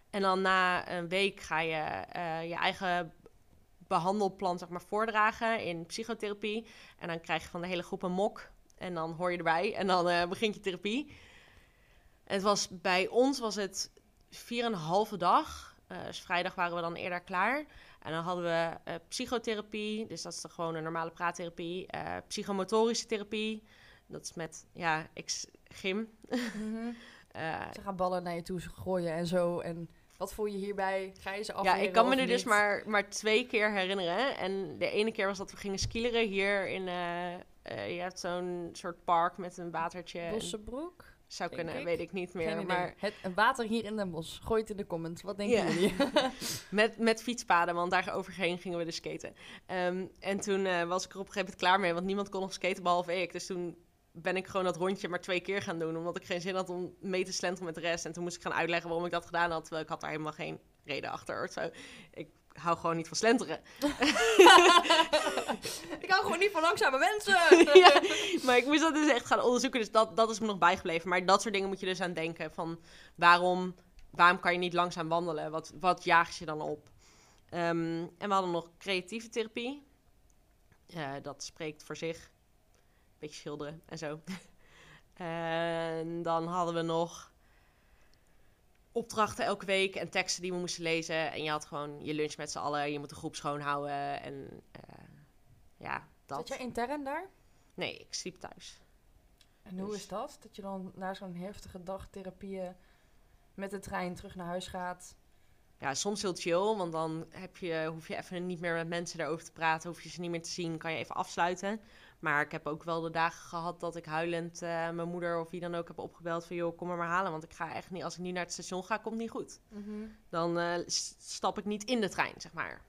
En dan na een week ga je eh, je eigen behandelplan zeg maar, voordragen in psychotherapie. En dan krijg je van de hele groep een mok. En dan hoor je erbij en dan uh, begint je therapie. En het was, bij ons was het vier en een halve dag. Uh, dus vrijdag waren we dan eerder klaar. En dan hadden we uh, psychotherapie, dus dat is de gewone normale praattherapie. psychomotorische therapie, dat is met ja, ex gym. Mhm. [LAUGHS] Ze gaan ballen naar je toe gooien en zo. En wat voel je hierbij? Ga je ze af? Ja, ik kan me er dus maar, maar twee keer herinneren. En de ene keer was dat we gingen skileren hier in... Uh, je hebt zo'n soort park met een watertje. Bossenbroek? Zou kunnen, ik. weet ik niet meer. Maar het water hier in Den Bosch. Gooi het in de comments. Wat denken jullie? [LAUGHS] [LAUGHS] met, met fietspaden, want daar overheen gingen we dus skaten. Ehm, en toen eh, was ik er op een gegeven moment klaar mee, want niemand kon nog skaten behalve ik. Dus toen ben ik gewoon dat rondje maar twee keer gaan doen, omdat ik geen zin had om mee te slenteren met de rest. En toen moest ik gaan uitleggen waarom ik dat gedaan had, terwijl ik had daar helemaal geen reden achter. Of zo. Ik hou gewoon niet van slenteren. [LAUGHS] ik hou gewoon niet van langzame mensen. [LAUGHS] ja, maar ik moest dat dus echt gaan onderzoeken. Dus dat, dat is me nog bijgebleven. Maar dat soort dingen moet je dus aan denken. Van waarom, waarom kan je niet langzaam wandelen? Wat, wat jaagt je dan op? Ehm, en we hadden nog creatieve therapie. Eh, dat spreekt voor zich. Beetje schilderen en zo. [LAUGHS] en dan hadden we nog opdrachten elke week en teksten die we moesten lezen. En je had gewoon je lunch met z'n allen. Je moet de groep schoonhouden. En uh, ja, dat. Zat jij intern daar? Nee, ik sliep thuis. En hoe is dat? Dat je dan na zo'n heftige dag therapieën met de trein terug naar huis gaat? Ja, soms heel chill, want dan heb je, hoef je even niet meer met mensen daarover te praten, hoef je ze niet meer te zien, kan je even afsluiten. Maar ik heb ook wel de dagen gehad dat ik huilend uh, mijn moeder of wie dan ook heb opgebeld van... joh, kom maar maar halen, want ik ga echt niet... als ik nu naar het station ga, komt het niet goed. Mhm. Dan uh, stap ik niet in de trein, zeg maar.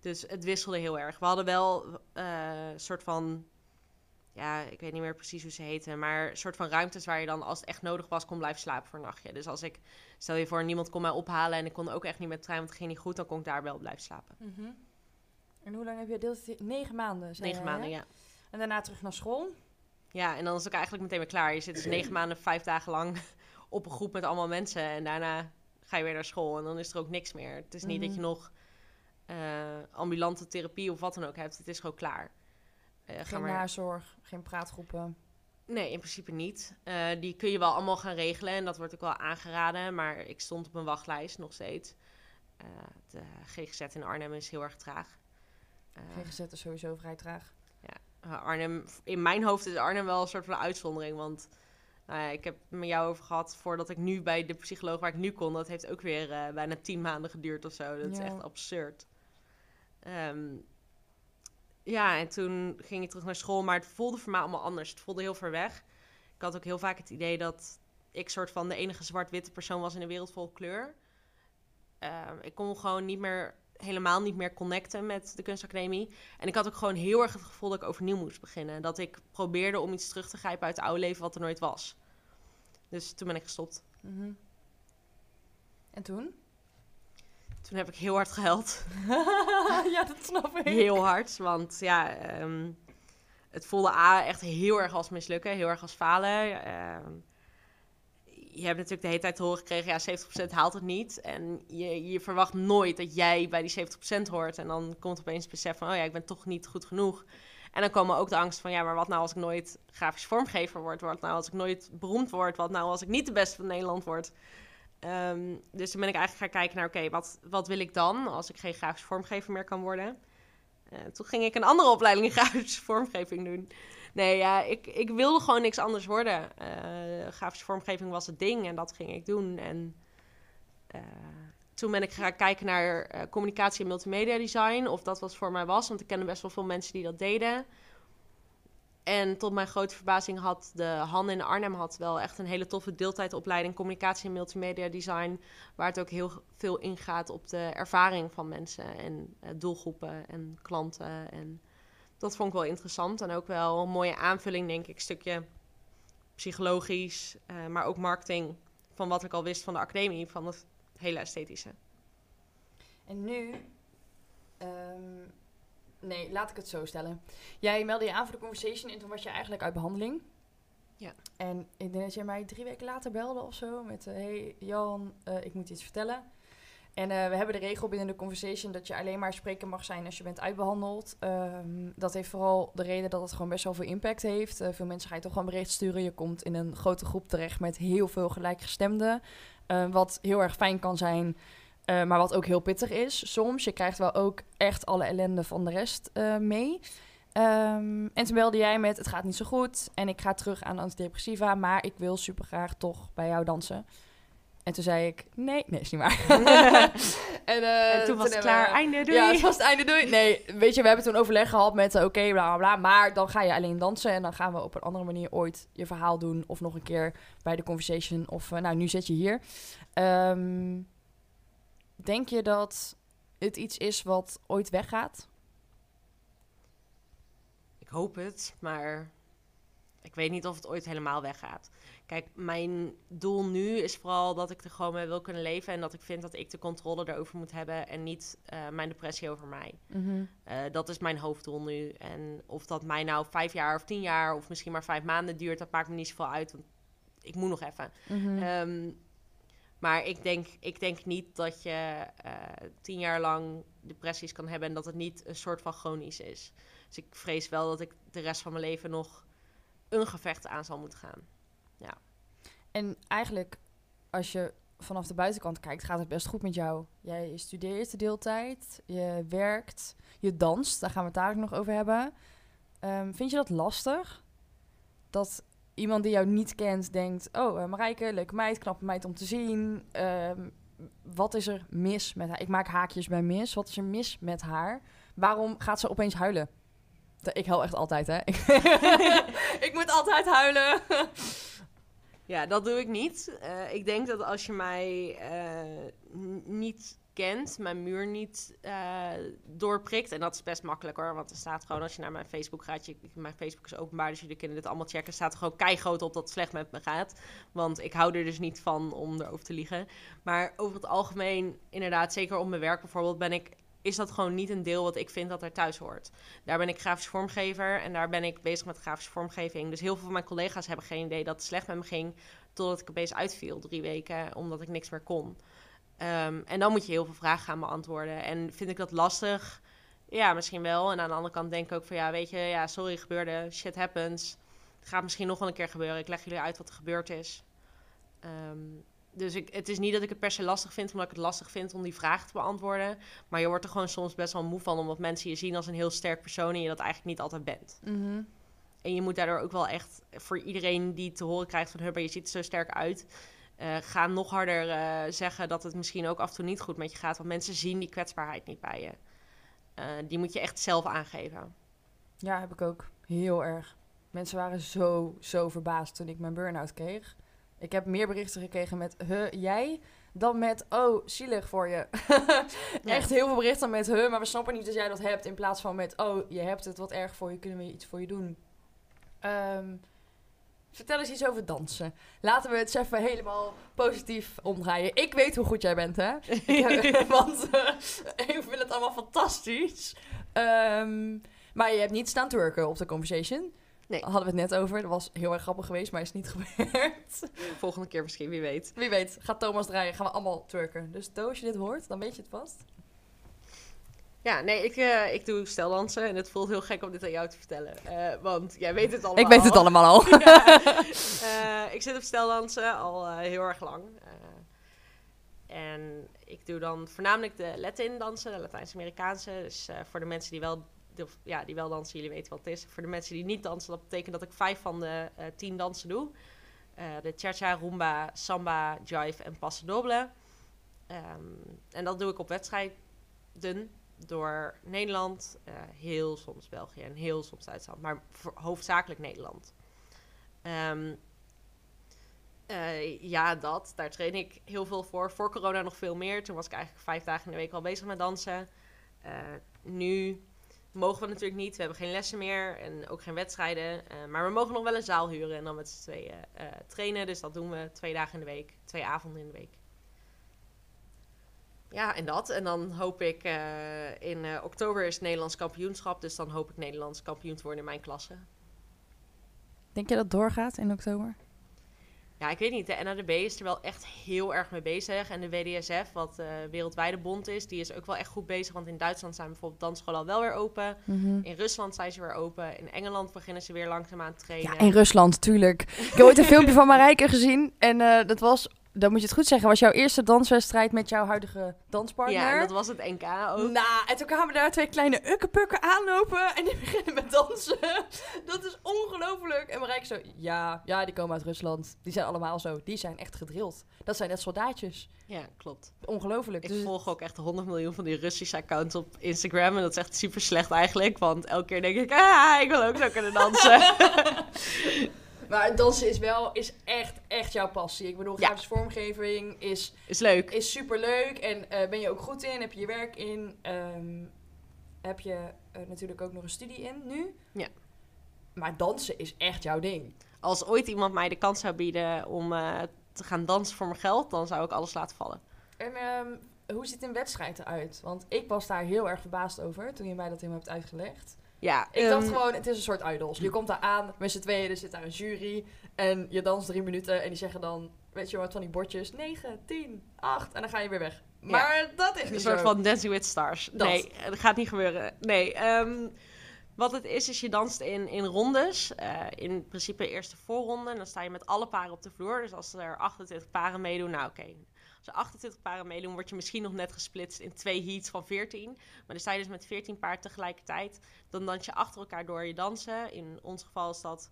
Dus het wisselde heel erg. We hadden wel uh, een soort van... ja, ik weet niet meer precies hoe ze heten... maar een soort van ruimtes waar je dan, als het echt nodig was... kon blijven slapen voor een nachtje. Dus als ik, stel je voor, niemand kon mij ophalen... en ik kon ook echt niet met de trein, want het ging niet goed... dan kon ik daar wel blijven slapen. Mhm. En hoe lang heb je deelt? Negen maanden, Negen maanden, ja. En daarna terug naar school. Ja, en dan is het ook eigenlijk meteen weer klaar. Je zit dus negen [CLEARS THROAT] maanden, vijf dagen lang op een groep met allemaal mensen. En daarna ga je weer naar school en dan is er ook niks meer. Het is niet dat je mhm. nog uh, ambulante therapie of wat dan ook hebt. Het is gewoon klaar. Uh, geen maar... nazorg, geen praatgroepen. Nee, in principe niet. Uh, die kun je wel allemaal gaan regelen en dat wordt ook wel aangeraden. Maar ik stond op een wachtlijst nog steeds. de GGZ in Arnhem is heel erg traag. GGZ is sowieso vrij traag. Eh, Arnhem, in mijn hoofd is Arnhem wel een soort van uitzondering. Want nou ja, ik heb het met jou over gehad voordat ik nu bij de psycholoog waar ik nu kon. Dat heeft ook weer uh, bijna tien maanden geduurd of zo. Dat is echt absurd. Ehm, ja, en toen ging ik terug naar school, maar het voelde voor mij allemaal anders. Het voelde heel ver weg. Ik had ook heel vaak het idee dat ik soort van de enige zwart-witte persoon was in een wereld vol kleur. Ehm, ik kon gewoon niet meer helemaal niet meer connecten met de kunstacademie. En ik had ook gewoon heel erg het gevoel dat ik overnieuw moest beginnen. Dat ik probeerde om iets terug te grijpen uit het oude leven wat er nooit was. Dus toen ben ik gestopt. Mhm. En toen? Toen heb ik heel hard gehuild. [LAUGHS] ja, dat snap ik. Heel hard, want ja, ehm, het voelde A echt heel erg als mislukken, heel erg als falen. Uh, je hebt natuurlijk de hele tijd te horen gekregen, ja, 70% haalt het niet. En je, je verwacht nooit dat jij bij die 70% hoort. En dan komt opeens het besef van, oh ja, ik ben toch niet goed genoeg. En dan komen ook de angst van, ja, maar wat nou als ik nooit grafisch vormgever word? Wat nou als ik nooit beroemd word? Wat nou als ik niet de beste van Nederland word? Ehm, dus toen ben ik eigenlijk gaan kijken naar, oké, wat, wat wil ik dan als ik geen grafisch vormgever meer kan worden? Uh, toen ging ik een andere opleiding in grafische [LAUGHS] vormgeving doen. Nee, ja, ik, ik wilde gewoon niks anders worden. Uh, grafische vormgeving was het ding en dat ging ik doen. En uh, toen ben ik gaan kijken naar uh, communicatie en multimedia design. Of dat wat voor mij was, want ik kende best wel veel mensen die dat deden. En tot mijn grote verbazing had de Han in Arnhem had wel echt een hele toffe deeltijdopleiding communicatie en multimedia design. Waar het ook heel veel ingaat op de ervaring van mensen en doelgroepen en klanten. En dat vond ik wel interessant. En ook wel een mooie aanvulling, denk ik. Stukje psychologisch, uh, maar ook marketing. Van wat ik al wist van de academie, van het hele esthetische. En nu. Um, nee, laat ik het zo stellen. Jij meldde je aan voor de conversation en toen was je eigenlijk uit behandeling. Ja. En ik denk dat jij mij drie weken later belde of zo met: uh, Hey Jan, uh, ik moet iets vertellen. En uh, we hebben de regel binnen de conversation dat je alleen maar spreken mag zijn als je bent uitbehandeld. Um, dat heeft vooral de reden dat het gewoon best wel veel impact heeft. Uh, veel mensen ga je toch gewoon bericht sturen. Je komt in een grote groep terecht met heel veel gelijkgestemden. Uh, wat heel erg fijn kan zijn, maar wat ook heel pittig is soms. Je krijgt wel ook echt alle ellende van de rest mee. Um, en toen belde jij met, het gaat niet zo goed en ik ga terug aan antidepressiva, maar ik wil super graag toch bij jou dansen. En toen zei ik, nee, nee, is niet waar. [LAUGHS] [LAUGHS] en, uh, en, toen was het klaar, einde, doei. Ja, het was het einde, doei. Nee, weet je, we hebben toen overleg gehad met, oké, okay, bla, bla, bla. Maar dan ga je alleen dansen en dan gaan we op een andere manier ooit je verhaal doen. Of nog een keer bij de conversation. Of, uh, nou, nu zit je hier. Um, denk je dat het iets is wat ooit weggaat? Ik hoop het, maar ik weet niet of het ooit helemaal weggaat. Kijk, mijn doel nu is vooral dat ik er gewoon mee wil kunnen leven. En dat ik vind dat ik de controle erover moet hebben. En niet uh, mijn depressie over mij. Mhm. uh, dat is mijn hoofddoel nu. En of dat mij nou vijf jaar of tien jaar of misschien maar vijf maanden duurt, dat maakt me niet zoveel uit. Want ik moet nog even. Mm um, maar ik denk, ik denk niet dat je uh, tien jaar lang depressies kan hebben en dat het niet een soort van chronisch is. Dus ik vrees wel dat ik de rest van mijn leven nog een gevecht aan zal moeten gaan. Ja. En eigenlijk, als je vanaf de buitenkant kijkt, gaat het best goed met jou. Jij studeert de deeltijd, je werkt, je danst. Daar gaan we het ook nog over hebben. Ehm, vind je dat lastig? Dat iemand die jou niet kent denkt... Oh, uh, Marijke, leuke meid, knappe meid om te zien. Ehm, wat is er mis met haar? Ik maak haakjes bij mis. Wat is er mis met haar? Waarom gaat ze opeens huilen? Ik huil echt altijd, hè? [LAUGHS] ik moet altijd huilen. Ja, dat doe ik niet. Uh, ik denk dat als je mij uh, niet kent, mijn muur niet uh, doorprikt. En dat is best makkelijk hoor. Want er staat gewoon, als je naar mijn Facebook gaat, je, mijn Facebook is openbaar, dus jullie kunnen dit allemaal checken. staat er gewoon keigroot op dat het slecht met me gaat. Want ik hou er dus niet van om erover te liegen. Maar over het algemeen, inderdaad, zeker op mijn werk bijvoorbeeld, ben ik is dat gewoon niet een deel wat ik vind dat er thuis hoort. Daar ben ik grafisch vormgever en daar ben ik bezig met grafische vormgeving. Dus heel veel van mijn collega's hebben geen idee dat het slecht met me ging. Totdat ik opeens uitviel, drie weken, omdat ik niks meer kon. Ehm, en dan moet je heel veel vragen gaan beantwoorden. En vind ik dat lastig? Ja, misschien wel. En aan de andere kant denk ik ook van ja, weet je, ja, sorry, gebeurde, shit happens. Het gaat misschien nog wel een keer gebeuren. Ik leg jullie uit wat er gebeurd is. Um, dus ik, het is niet dat ik het per se lastig vind, omdat ik het lastig vind om die vragen te beantwoorden. Maar je wordt er gewoon soms best wel moe van, omdat mensen je zien als een heel sterk persoon en je dat eigenlijk niet altijd bent. Mhm. En je moet daardoor ook wel echt voor iedereen die te horen krijgt van, maar je ziet er zo sterk uit. Uh, ga nog harder uh, zeggen dat het misschien ook af en toe niet goed met je gaat. Want mensen zien die kwetsbaarheid niet bij je. Uh, die moet je echt zelf aangeven. Ja, heb ik ook. Heel erg. Mensen waren zo, zo verbaasd toen ik mijn burn-out kreeg. Ik heb meer berichten gekregen met huh, jij dan met oh, zielig voor je. [LAUGHS] Echt heel veel berichten met huh, maar we snappen niet dat jij dat hebt. In plaats van met oh, je hebt het wat erg voor je, kunnen we iets voor je doen. Um, vertel eens iets over dansen. Laten we het eens even helemaal positief omdraaien. Ik weet hoe goed jij bent, hè? [LAUGHS] [LAUGHS] want uh, ik vind het allemaal fantastisch. Um, maar je hebt niet staan twerken op de conversation. Nee. Hadden we het net over. Dat was heel erg grappig geweest, maar is niet [LAUGHS] gebeurd. Volgende keer misschien, wie weet. Wie weet. Gaat Thomas draaien, gaan we allemaal twerken. Dus als je dit hoort, dan weet je het vast. Ja, nee, ik, uh, ik doe steldansen en het voelt heel gek om dit aan jou te vertellen. Uh, want jij weet het allemaal Ik weet het allemaal al. [LAUGHS] ja. uh, [LAUGHS] ik zit op steldansen al heel erg lang. en ik doe dan voornamelijk de Latin dansen, de Latijns-Amerikaanse. Dus voor de mensen die wel ja, die wel dansen, jullie weten wat het is. Voor de mensen die niet dansen, dat betekent dat ik vijf van de uh, tien dansen doe. Uh, de cha-cha, rumba, samba, jive en passo doble. Um, en dat doe ik op wedstrijden door Nederland, uh, heel soms België en heel soms Duitsland, maar hoofdzakelijk Nederland. Uh, ja, dat. Daar train ik heel veel voor. Voor corona nog veel meer. Toen was ik eigenlijk vijf dagen in de week al bezig met dansen. Nu mogen we natuurlijk niet. We hebben geen lessen meer en ook geen wedstrijden. Uh, maar we mogen nog wel een zaal huren en dan met z'n tweeën uh, trainen. Dus dat doen we twee dagen in de week, twee avonden in de week. Ja, en dat. En dan hoop ik uh, in oktober is het Nederlands kampioenschap. Dus dan hoop ik Nederlands kampioen te worden in mijn klasse. Denk je dat doorgaat in oktober? Ja, ik weet niet. De NADB is er wel echt heel erg mee bezig. En de WDSF, wat uh, wereldwijde bond is, die is ook wel echt goed bezig. Want in Duitsland zijn bijvoorbeeld dansscholen al wel weer open. Mm -hmm. In Rusland zijn ze weer open. In Engeland beginnen ze weer langzaam aan te trainen. Ja, in Rusland, tuurlijk. Ik heb ooit een [LAUGHS] filmpje van Marijke gezien. En uh, dat was dan moet je het goed zeggen, was jouw eerste danswedstrijd met jouw huidige danspartner. Ja, dat was het NK ook. Nou, en toen kwamen daar twee kleine ukkepukken aanlopen en die [LAUGHS] beginnen met dansen. Dat is ongelooflijk. En Marijke zo, ja, ja, die komen uit Rusland. Die zijn allemaal zo, die zijn echt gedrild. Dat zijn net soldaatjes. Ja, klopt. Ongelooflijk. Ik dus volg ook echt 100 miljoen van die Russische accounts op Instagram. En dat is echt super slecht eigenlijk. Want elke keer denk ik, ah, ik wil ook zo kunnen dansen. [LAUGHS] Maar dansen is wel is echt, echt jouw passie. Ik bedoel, grafische ja. vormgeving is... Is leuk. Is superleuk. En uh, ben je ook goed in? Heb je je werk in? Um, heb je uh, natuurlijk ook nog een studie in nu? Ja. Maar dansen is echt jouw ding. Als ooit iemand mij de kans zou bieden om uh, te gaan dansen voor mijn geld... dan zou ik alles laten vallen. En um, hoe ziet een wedstrijd eruit? Want ik was daar heel erg verbaasd over... toen je mij dat helemaal hebt uitgelegd. Ja, ik um, dacht gewoon, het is een soort idols. Je komt daar aan met z'n tweeën, er zit daar een jury. En je danst drie minuten en die zeggen dan, weet je wat, van die bordjes. 9, 10, 8 en dan ga je weer weg. Maar ja. dat is niet Een soort zo. van Dancing with Stars. Dat. Nee, dat gaat niet gebeuren. Nee, um, wat het is, is je danst in, in rondes. Uh, in principe eerste voorronde. En dan sta je met alle paren op de vloer. Dus als er 28 paren meedoen, nou oké. Okay. Er 28 paren meedoen, word je misschien nog net gesplitst in twee heats van 14. Maar dan sta je dus met 14 paarden tegelijkertijd. Dan dans je achter elkaar door je dansen. In ons geval is dat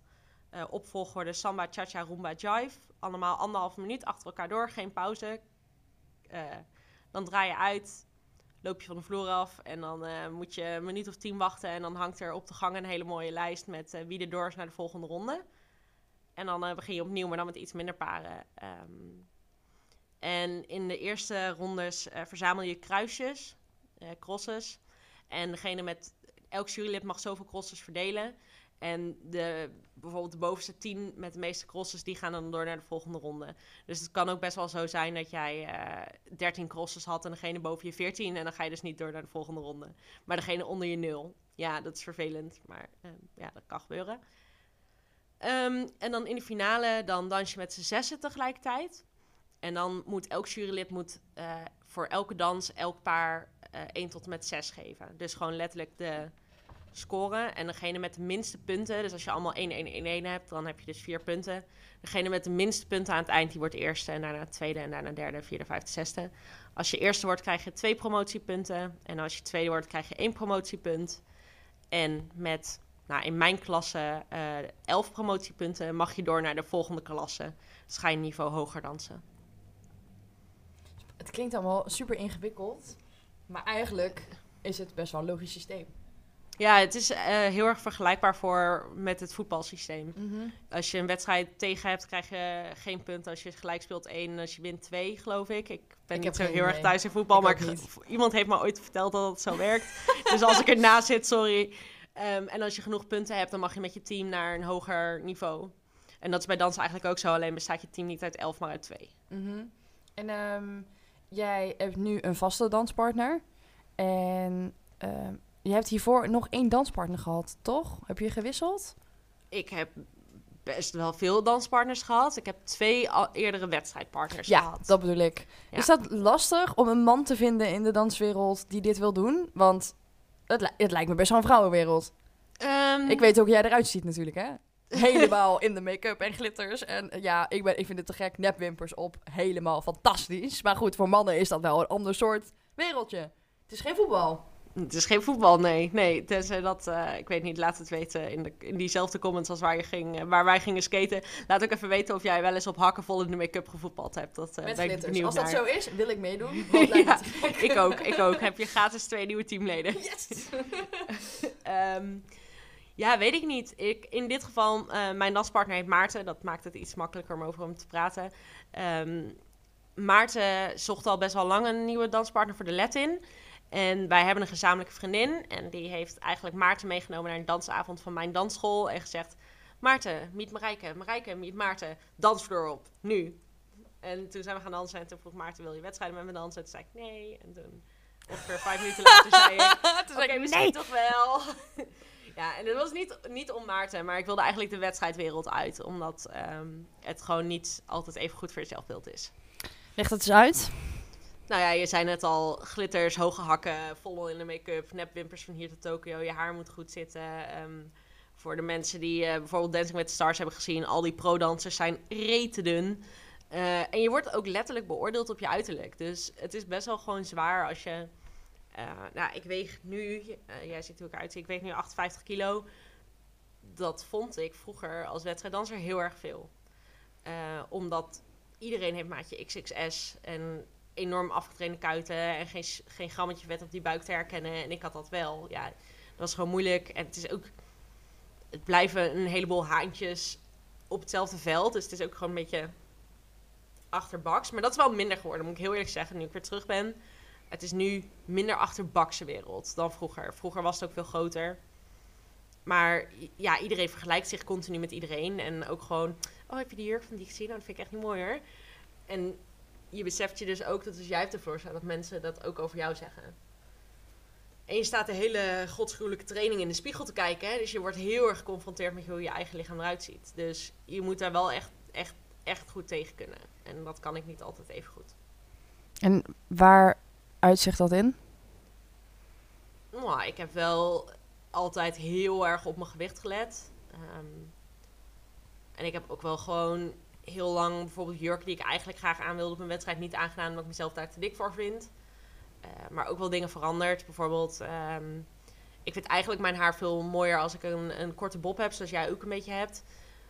uh, opvolgorde samba, cha-cha, rumba, jive. Allemaal anderhalf minuut achter elkaar door, geen pauze. Uh, dan draai je uit, loop je van de vloer af en dan uh, moet je een minuut of tien wachten. En dan hangt er op de gang een hele mooie lijst met wie er door is naar de volgende ronde. En dan begin je opnieuw, maar dan met iets minder paren. Um, en in de eerste rondes verzamel je kruisjes, crosses. En degene met elk jurylid mag zoveel crosses verdelen. En de, bijvoorbeeld de bovenste tien met de meeste crosses, die gaan dan door naar de volgende ronde. Dus het kan ook best wel zo zijn dat jij uh, eh, 13 crosses had en degene boven je 14. En dan ga je dus niet door naar de volgende ronde. Maar degene onder je nul. Ja, dat is vervelend, maar uh, ja, dat kan gebeuren. Um, en dan in de finale, dan dans je met z'n zessen tegelijkertijd. En dan moet elk jurylid moet, uh, voor elke dans elk paar 1 tot en met 6 geven. Dus gewoon letterlijk de scoren. En degene met de minste punten, dus als je allemaal 1-1-1-1 hebt, dan heb je dus vier punten. Degene met de minste punten aan het eind, die wordt eerste. En daarna tweede en daarna derde, vierde, vijfde, zesde. Als je eerste wordt, krijg je twee promotiepunten. En als je tweede wordt, krijg je één promotiepunt. En met, nou, in mijn klasse, uh, elf promotiepunten, mag je door naar de volgende klasse. Dus niveau hoger dansen. Het klinkt allemaal super ingewikkeld. Maar eigenlijk is het best wel een logisch systeem. Ja, het is uh, heel erg vergelijkbaar voor met het voetbalsysteem. Mm -hmm. Als je een wedstrijd tegen hebt, krijg je geen punten. Als je gelijk speelt één, als je wint twee, geloof ik. Ik ben ik niet zo heel erg thuis in voetbal, ik maar ik, iemand heeft me ooit verteld dat het zo werkt. [LAUGHS] dus als ik ernaast zit, sorry. Um, en als je genoeg punten hebt, dan mag je met je team naar een hoger niveau. En dat is bij dansen eigenlijk ook zo, alleen bestaat je team niet uit elf, maar uit twee. Mm -hmm. En um, jij hebt nu een vaste danspartner. En um, je hebt hiervoor nog één danspartner gehad, toch? Heb je gewisseld? Ik heb best wel veel danspartners gehad. Ik heb twee eerdere wedstrijdpartners ja, gehad. Ja, dat bedoel ik. Ja. Is dat lastig om een man te vinden in de danswereld die dit wil doen? Want het, het lijkt me best wel een vrouwenwereld. Um, ik weet ook hoe jij eruit ziet natuurlijk, hè? [LAUGHS] Helemaal in de make-up en glitters. En ja, ik, ben, ik vind het te gek. Nepwimpers op. Helemaal fantastisch. Maar goed, voor mannen is dat wel een ander soort wereldje. Het is geen voetbal. Het is geen voetbal, nee. Nee, tenzij dat, uh, ik weet niet, laat het weten in, de, in diezelfde comments als waar, je ging, uh, waar wij gingen skaten. Laat ook even weten of jij wel eens op hakken vol in de make-up gevoetbald hebt. Dat, uh, Met ben ik Als dat zo is, wil ik meedoen. [LAUGHS] ja, ik ook, ik ook. Heb je gratis twee nieuwe teamleden. [LAUGHS] Yes! um, ja, weet ik niet. Ik, in dit geval, mijn danspartner heet Maarten. Dat maakt het iets makkelijker om over hem te praten. Um, Maarten zocht al best wel lang een nieuwe danspartner voor de Latin. En wij hebben een gezamenlijke vriendin. En die heeft eigenlijk Maarten meegenomen naar een dansavond van mijn dansschool. En gezegd: Maarten, meet Marijke. Marijke, meet Maarten. Dansvloer op. Nu. En toen zijn we gaan dansen. En toen vroeg Maarten: Wil je wedstrijden met me dansen? En toen zei ik: Nee. En toen, ongeveer vijf minuten later, zei ik: [LAUGHS] Oké, okay, misschien nee. toch wel. [LAUGHS] ja, en het was niet, niet om Maarten. Maar ik wilde eigenlijk de wedstrijdwereld uit. Omdat um, het gewoon niet altijd even goed voor je zelfbeeld is. Leg dat eens uit. Nou ja, je zei net al, glitters, hoge hakken, vol in de make-up, nepwimpers van hier tot Tokio. Je haar moet goed zitten. Um, voor de mensen die uh, bijvoorbeeld Dancing with the Stars hebben gezien, al die pro-dansers zijn rete dun. Uh, en je wordt ook letterlijk beoordeeld op je uiterlijk. Dus het is best wel gewoon zwaar als je... Uh, nou, ik weeg nu, jij ziet hoe ik eruit ik weeg nu 58 kilo. Dat vond ik vroeger als wedstrijddanser heel erg veel. omdat iedereen heeft maatje XXS en enorm afgetrainde kuiten en geen, geen grammetje vet op die buik te herkennen. En ik had dat wel. Ja, dat was gewoon moeilijk. En het is ook, het blijven een heleboel haantjes op hetzelfde veld. Dus het is ook gewoon een beetje achterbaks. Maar dat is wel minder geworden, moet ik heel eerlijk zeggen, nu ik weer terug ben. Het is nu minder achterbakse wereld dan vroeger. Vroeger was het ook veel groter. Maar ja, iedereen vergelijkt zich continu met iedereen. En ook gewoon, oh, heb je die jurk van die gezien? Nou, dat vind ik echt niet mooi hoor. En je beseft je dus ook dat als jij hebt ervoor staat, dat mensen dat ook over jou zeggen. En je staat de hele godsgruwelijke training in de spiegel te kijken. Hè? Dus je wordt heel erg geconfronteerd met hoe je eigen lichaam eruit ziet. Dus je moet daar wel echt, echt, echt goed tegen kunnen. En dat kan ik niet altijd even goed. En waar uitzicht dat in? Nou, ik heb wel altijd heel erg op mijn gewicht gelet. Um, en ik heb ook wel gewoon heel lang bijvoorbeeld jurken die ik eigenlijk graag aan wilde op een wedstrijd niet aangedaan omdat ik mezelf daar te dik voor vind. Eh, maar ook wel dingen veranderd. Bijvoorbeeld, ehm, ik vind eigenlijk mijn haar veel mooier als ik een, een korte bob heb, zoals jij ook een beetje hebt.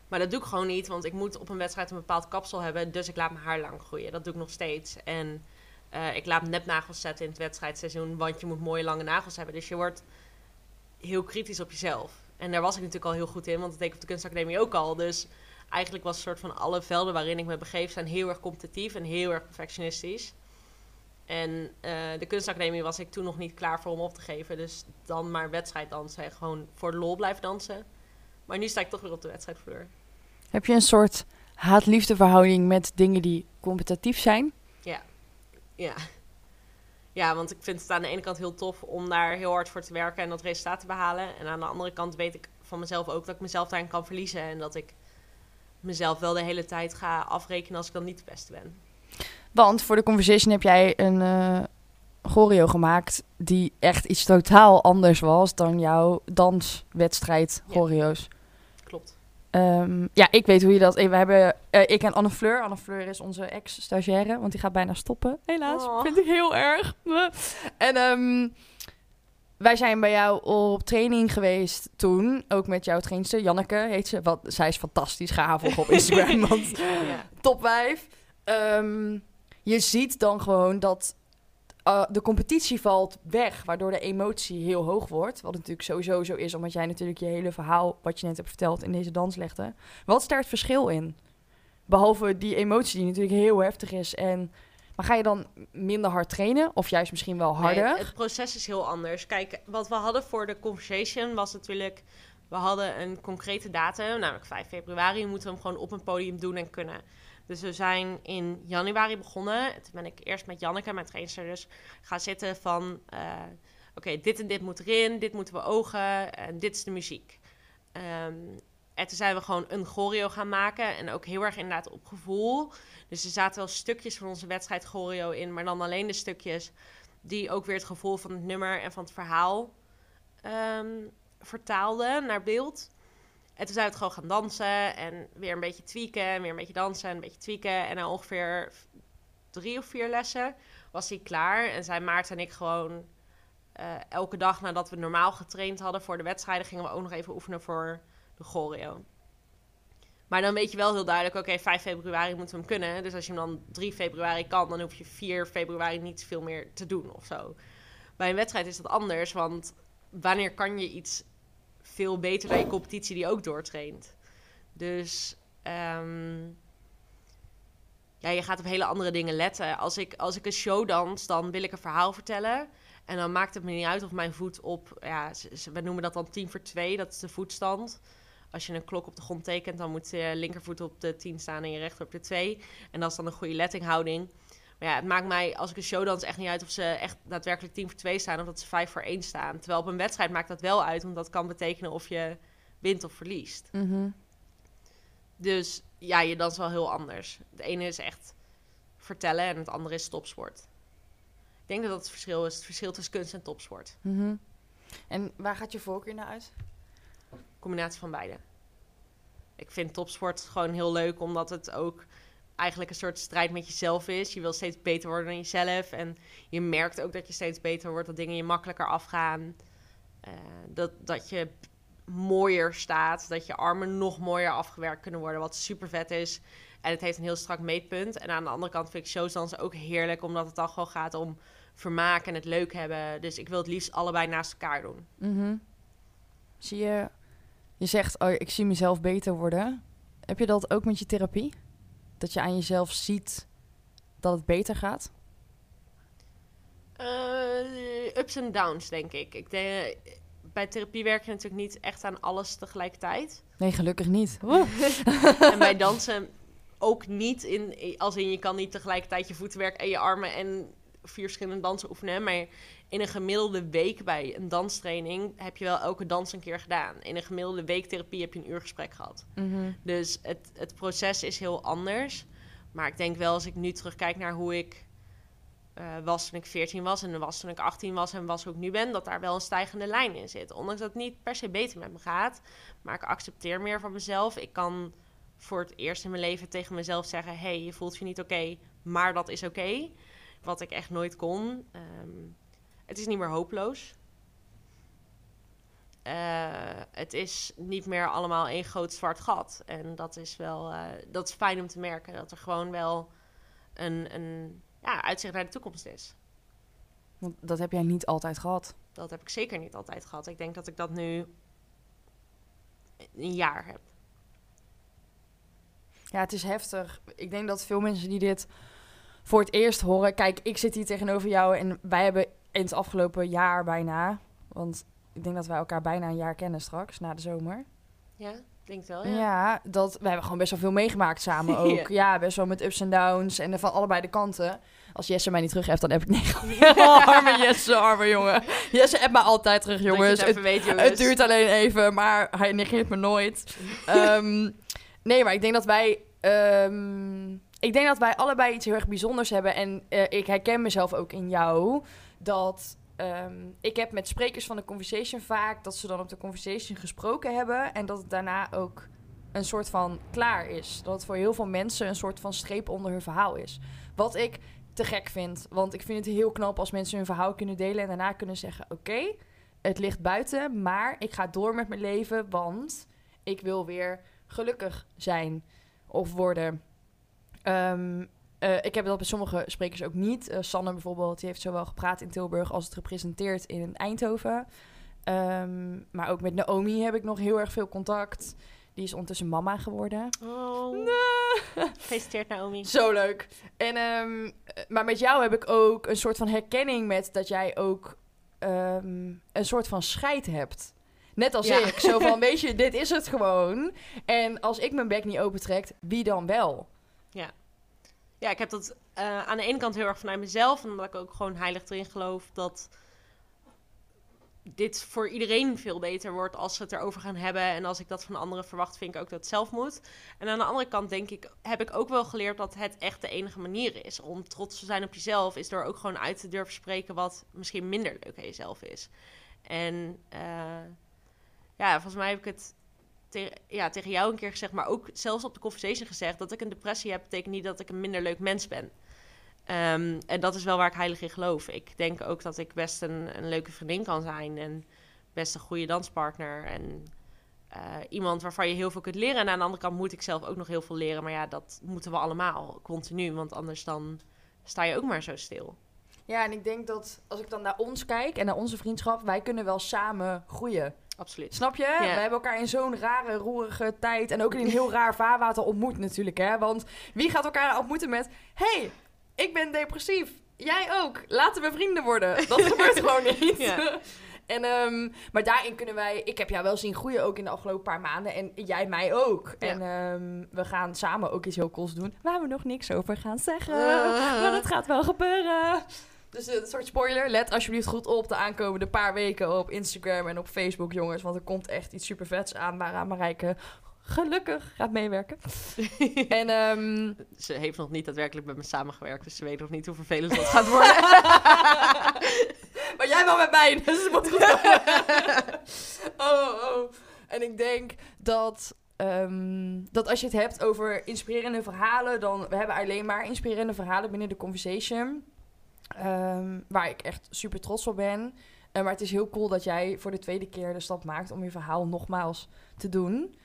Maar dat doe ik gewoon niet, want ik moet op een wedstrijd een bepaald kapsel hebben. Dus ik laat mijn haar lang groeien. Dat doe ik nog steeds. En uh, ik laat nepnagels zetten in het wedstrijdseizoen, want je moet mooie lange nagels hebben. Dus je wordt heel kritisch op jezelf. En daar was ik natuurlijk al heel goed in, want dat deed ik op de kunstacademie ook al. Dus eigenlijk was een soort van alle velden waarin ik me begeef zijn heel erg competitief en heel erg perfectionistisch. En uh, de kunstacademie was ik toen nog niet klaar voor om op te geven. Dus dan maar wedstrijd dansen en gewoon voor de lol blijven dansen. Maar nu sta ik toch weer op de wedstrijdvloer. Heb je een soort haat-liefde verhouding met dingen die competitief zijn? Ja. Ja. Ja, want ik vind het aan de ene kant heel tof om daar heel hard voor te werken en dat resultaat te behalen. En aan de andere kant weet ik van mezelf ook dat ik mezelf daarin kan verliezen. En dat ik mezelf wel de hele tijd ga afrekenen als ik dan niet de beste ben. Want voor de conversation heb jij een uh, choreo gemaakt die echt iets totaal anders was dan jouw danswedstrijd choreo's. klopt. Um, ja, ik weet hoe je dat... We hebben, uh, ik en Anne Fleur. Anne Fleur is onze ex-stagiaire, want die gaat bijna stoppen. Helaas, oh. vind ik heel erg. en um, wij zijn bij jou op training geweest toen. Ook met jouw trainster, Janneke heet ze. Wat, zij is fantastisch. Ga op Instagram, [LAUGHS] want ja. top 5. Um, je ziet dan gewoon dat uh, de competitie valt weg, waardoor de emotie heel hoog wordt. Wat natuurlijk sowieso zo is, omdat jij natuurlijk je hele verhaal, wat je net hebt verteld, in deze dans legde. Wat is daar het verschil in? Behalve die emotie die natuurlijk heel heftig is. En, maar ga je dan minder hard trainen? Of juist misschien wel harder? Nee, het proces is heel anders. Kijk, wat we hadden voor de conversation was natuurlijk... We hadden een concrete datum, namelijk 5 februari. Moeten we hem gewoon op een podium doen en kunnen. Dus we zijn in januari begonnen. Toen ben ik eerst met Janneke, mijn trainer, dus gaan zitten van... Uh, Oké, dit en dit moet erin, dit moeten we ogen en dit is de muziek. Um, en toen zijn we gewoon een choreo gaan maken. En ook heel erg inderdaad op gevoel. Dus er zaten wel stukjes van onze wedstrijd choreo in. Maar dan alleen de stukjes die ook weer het gevoel van het nummer en van het verhaal um, vertaalden naar beeld. En toen zijn we het gewoon gaan dansen en weer een beetje tweaken, weer een beetje dansen, een beetje tweaken. En na ongeveer drie of vier lessen was hij klaar. En zijn Maarten en ik gewoon uh, elke dag nadat we normaal getraind hadden voor de wedstrijden, gingen we ook nog even oefenen voor de choreo. Maar dan weet je wel heel duidelijk, oké, okay, 5 februari moeten we hem kunnen. Dus als je hem dan 3 februari kan, dan hoef je 4 februari niet veel meer te doen of zo. Bij een wedstrijd is dat anders, want wanneer kan je iets veel beter dan je competitie die ook doortraint. Dus um, ja, je gaat op hele andere dingen letten. Als ik, als ik een show dans, dan wil ik een verhaal vertellen. En dan maakt het me niet uit of mijn voet op, ja, we noemen dat dan 10 voor 2, dat is de voetstand. Als je een klok op de grond tekent, dan moet je linkervoet op de 10 staan en je rechter op de 2. En dat is dan een goede lettinghouding. Maar ja, het maakt mij als ik een show dans echt niet uit of ze echt daadwerkelijk 10 voor 2 staan of dat ze 5 voor 1 staan. Terwijl op een wedstrijd maakt dat wel uit, want dat kan betekenen of je wint of verliest. Mm Dus ja, je dans wel heel anders. Het ene is echt vertellen en het andere is topsport. Ik denk dat dat het verschil is. Het verschil tussen kunst en topsport. Mm En waar gaat je voorkeur naar uit? Combinatie van beide. Ik vind topsport gewoon heel leuk, omdat het ook eigenlijk een soort strijd met jezelf is. Je wil steeds beter worden dan jezelf. En je merkt ook dat je steeds beter wordt, dat dingen je makkelijker afgaan. Uh, dat, dat je mooier staat, dat je armen nog mooier afgewerkt kunnen worden, wat super vet is. En het heeft een heel strak meetpunt. En aan de andere kant vind ik showsdansen ook heerlijk, omdat het dan gewoon gaat om vermaken en het leuk hebben. Dus ik wil het liefst allebei naast elkaar doen. Mm Zie je, je zegt, oh, ik zie mezelf beter worden. Heb je dat ook met je therapie? Dat je aan jezelf ziet dat het beter gaat? Uh, ups en downs, denk ik. Ik denk, bij therapie werk je natuurlijk niet echt aan alles tegelijkertijd. Nee, gelukkig niet. [LAUGHS] en bij dansen ook niet. In, als in je kan niet tegelijkertijd je voeten werken en je armen en vier verschillende dansen oefenen. Maar in een gemiddelde week bij een danstraining heb je wel elke dans een keer gedaan. In een gemiddelde week therapie heb je een uur gesprek gehad. Mhm. Dus het, het proces is heel anders. Maar ik denk wel als ik nu terugkijk naar hoe ik uh, was toen ik 14 was en was toen ik 18 was en was hoe ik nu ben, dat daar wel een stijgende lijn in zit. Ondanks dat het niet per se beter met me gaat, maar ik accepteer meer van mezelf. Ik kan voor het eerst in mijn leven tegen mezelf zeggen: hey, je voelt je niet oké, maar dat is oké. Wat ik echt nooit kon. Ehm, het is niet meer hopeloos. Uh, het is niet meer allemaal één groot zwart gat. En dat is wel uh, dat is fijn om te merken. Dat er gewoon wel een, een ja, uitzicht naar de toekomst is. Want dat heb jij niet altijd gehad. Dat heb ik zeker niet altijd gehad. Ik denk dat ik dat nu een jaar heb. Ja, het is heftig. Ik denk dat veel mensen die dit voor het eerst horen. Kijk, ik zit hier tegenover jou en wij hebben in het afgelopen jaar bijna. Want ik denk dat wij elkaar bijna een jaar kennen straks, na de zomer. Ja, denk wel. Ja, ja dat, we hebben gewoon best wel veel meegemaakt samen [LAUGHS] ook. ja. best wel met ups en downs en van allebei de kanten. Als Jesse mij niet terug heeft, dan heb ik [LAUGHS] nee. oh, [LAUGHS] arme Jesse, arme jongen. Jesse hebt me altijd terug, jongens. Het, weet, jongens. het, duurt alleen even, maar hij negeert me nooit. um, nee, maar ik denk dat wij... Um, ik denk dat wij allebei iets heel erg bijzonders hebben. En uh, ik herken mezelf ook in jou. Dat um, ik heb met sprekers van de conversation vaak dat ze dan op de conversation gesproken hebben. En dat het daarna ook een soort van klaar is. Dat het voor heel veel mensen een soort van streep onder hun verhaal is. Wat ik te gek vind. Want ik vind het heel knap als mensen hun verhaal kunnen delen en daarna kunnen zeggen: Oké, het ligt buiten, maar ik ga door met mijn leven, want ik wil weer gelukkig zijn of worden. Um, uh, ik heb dat bij sommige sprekers ook niet. Uh, Sanne bijvoorbeeld, die heeft zowel gepraat in Tilburg als het gepresenteerd in Eindhoven. Um, maar ook met Naomi heb ik nog heel erg veel contact. Die is ondertussen mama geworden. Oh. [LAUGHS] Nee. Gefeliciteerd Naomi. Zo leuk. En, um, maar met jou heb ik ook een soort van herkenning met dat jij ook um, een soort van scheid hebt. Net als ik. Zo van, [LAUGHS] weet je, dit is het gewoon. En als ik mijn bek niet opentrek, wie dan wel? Ja ja, ik heb dat uh, aan de ene kant heel erg vanuit mezelf. Omdat ik ook gewoon heilig erin geloof dat dit voor iedereen veel beter wordt als ze het erover gaan hebben. En als ik dat van anderen verwacht, vind ik ook dat het zelf moet. En aan de andere kant denk ik, heb ik ook wel geleerd dat het echt de enige manier is om trots te zijn op jezelf. Is door ook gewoon uit te durven spreken wat misschien minder leuk aan jezelf is. En uh, ja, volgens mij heb ik het ja, tegen jou een keer gezegd, maar ook zelfs op de conversation gezegd, dat ik een depressie heb, betekent niet dat ik een minder leuk mens ben. Um, en dat is wel waar ik heilig in geloof. Ik denk ook dat ik best een, een leuke vriendin kan zijn en best een goede danspartner en uh, iemand waarvan je heel veel kunt leren. En aan de andere kant moet ik zelf ook nog heel veel leren, maar ja, dat moeten we allemaal continu, want anders dan sta je ook maar zo stil. Ja, en ik denk dat als ik dan naar ons kijk en naar onze vriendschap, wij kunnen wel samen groeien. Absoluut. Snap je? We hebben elkaar in zo'n rare, roerige tijd en ook in een heel raar [LAUGHS] vaarwater ontmoet natuurlijk. Hè? Want wie gaat elkaar ontmoeten met... hey, ik ben depressief. Jij ook. Laten we vrienden worden. Dat [LAUGHS] gebeurt gewoon niet. Ja. [LAUGHS] En, um, maar daarin kunnen wij... Ik heb jou wel zien groeien ook in de afgelopen paar maanden. En jij mij ook. Ja. En um, we gaan samen ook iets heel cools doen. Waar we nog niks over gaan zeggen. Uh. Maar het gaat wel gebeuren. Dus een soort spoiler. Let alsjeblieft goed op de aankomende paar weken op Instagram en op Facebook, jongens. Want er komt echt iets super vets aan waaraan Marijke gelukkig gaat meewerken. [LAUGHS] en, um... Ze heeft nog niet daadwerkelijk met me samengewerkt, dus ze weet nog niet hoe vervelend dat gaat worden. [LAUGHS] maar jij wel met mij, dus het moet goed [LAUGHS] oh, oh. En ik denk dat... Um, dat als je het hebt over inspirerende verhalen, dan we hebben alleen maar inspirerende verhalen binnen de conversation. Um, waar ik echt super trots op ben. Uh, maar het is heel cool dat jij voor de tweede keer de stap maakt om je verhaal nogmaals te doen.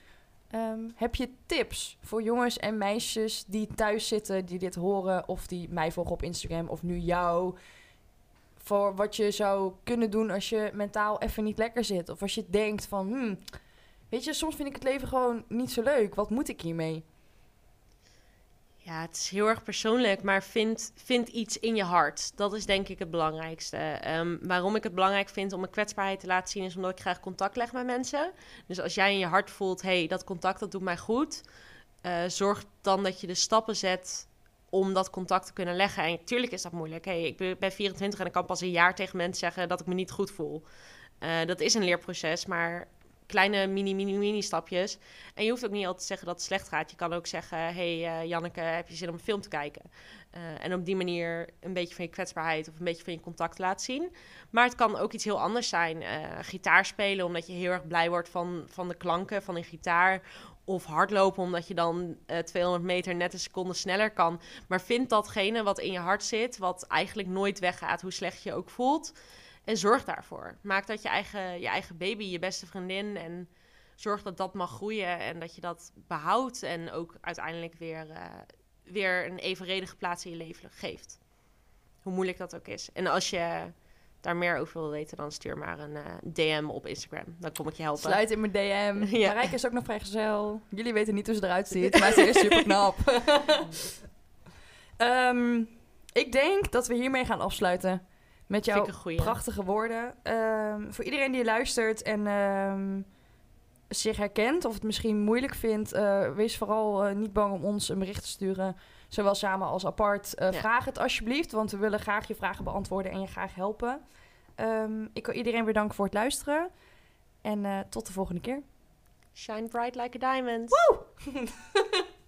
Um, heb je tips voor jongens en meisjes die thuis zitten, die dit horen, of die mij volgen op Instagram, of nu jou? Voor wat je zou kunnen doen als je mentaal even niet lekker zit. Of als je denkt van, hmm, weet je, soms vind ik het leven gewoon niet zo leuk. Wat moet ik hiermee? Ja, het is heel erg persoonlijk, maar vind, vind iets in je hart. Dat is denk ik het belangrijkste. Um, waarom ik het belangrijk vind om mijn kwetsbaarheid te laten zien, is omdat ik graag contact leg met mensen. Dus als jij in je hart voelt, hey, dat contact dat doet mij goed, uh, zorg dan dat je de stappen zet om dat contact te kunnen leggen. En natuurlijk is dat moeilijk. Hey, ik ben 24 en ik kan pas een jaar tegen mensen zeggen dat ik me niet goed voel. Uh, dat is een leerproces, maar kleine mini, mini, mini stapjes. En je hoeft ook niet altijd te zeggen dat het slecht gaat. Je kan ook zeggen, hey uh, Janneke, heb je zin om een film te kijken? Uh, en op die manier een beetje van je kwetsbaarheid of een beetje van je contact laten zien. Maar het kan ook iets heel anders zijn. Uh, gitaar spelen omdat je heel erg blij wordt van, van de klanken van een gitaar. Of hardlopen omdat je dan uh, 200 meter net een seconde sneller kan. Maar vind datgene wat in je hart zit, wat eigenlijk nooit weggaat, hoe slecht je ook voelt. En zorg daarvoor. Maak dat je eigen, je eigen baby, je beste vriendin. En zorg dat dat mag groeien en dat je dat behoudt. En ook uiteindelijk weer, uh, weer een evenredige plaats in je leven geeft. Hoe moeilijk dat ook is. En als je daar meer over wil weten, dan stuur maar een uh, DM op Instagram. Dan kom ik je helpen. Sluit in mijn DM. [LAUGHS] ja. Marijke is ook nog vrijgezel. Jullie weten niet hoe ze eruit ziet, [LAUGHS] maar ze is super knap. um, [LAUGHS] ik denk dat we hiermee gaan afsluiten. Met jouw prachtige woorden. Um, voor iedereen die luistert en um, zich herkent of het misschien moeilijk vindt, uh, wees vooral uh, niet bang om ons een bericht te sturen. Zowel samen als apart. Uh, ja. Vraag het alsjeblieft, want we willen graag je vragen beantwoorden en je graag helpen. Um, ik wil iedereen bedanken voor het luisteren. En tot de volgende keer. Shine bright like a diamond. [LAUGHS]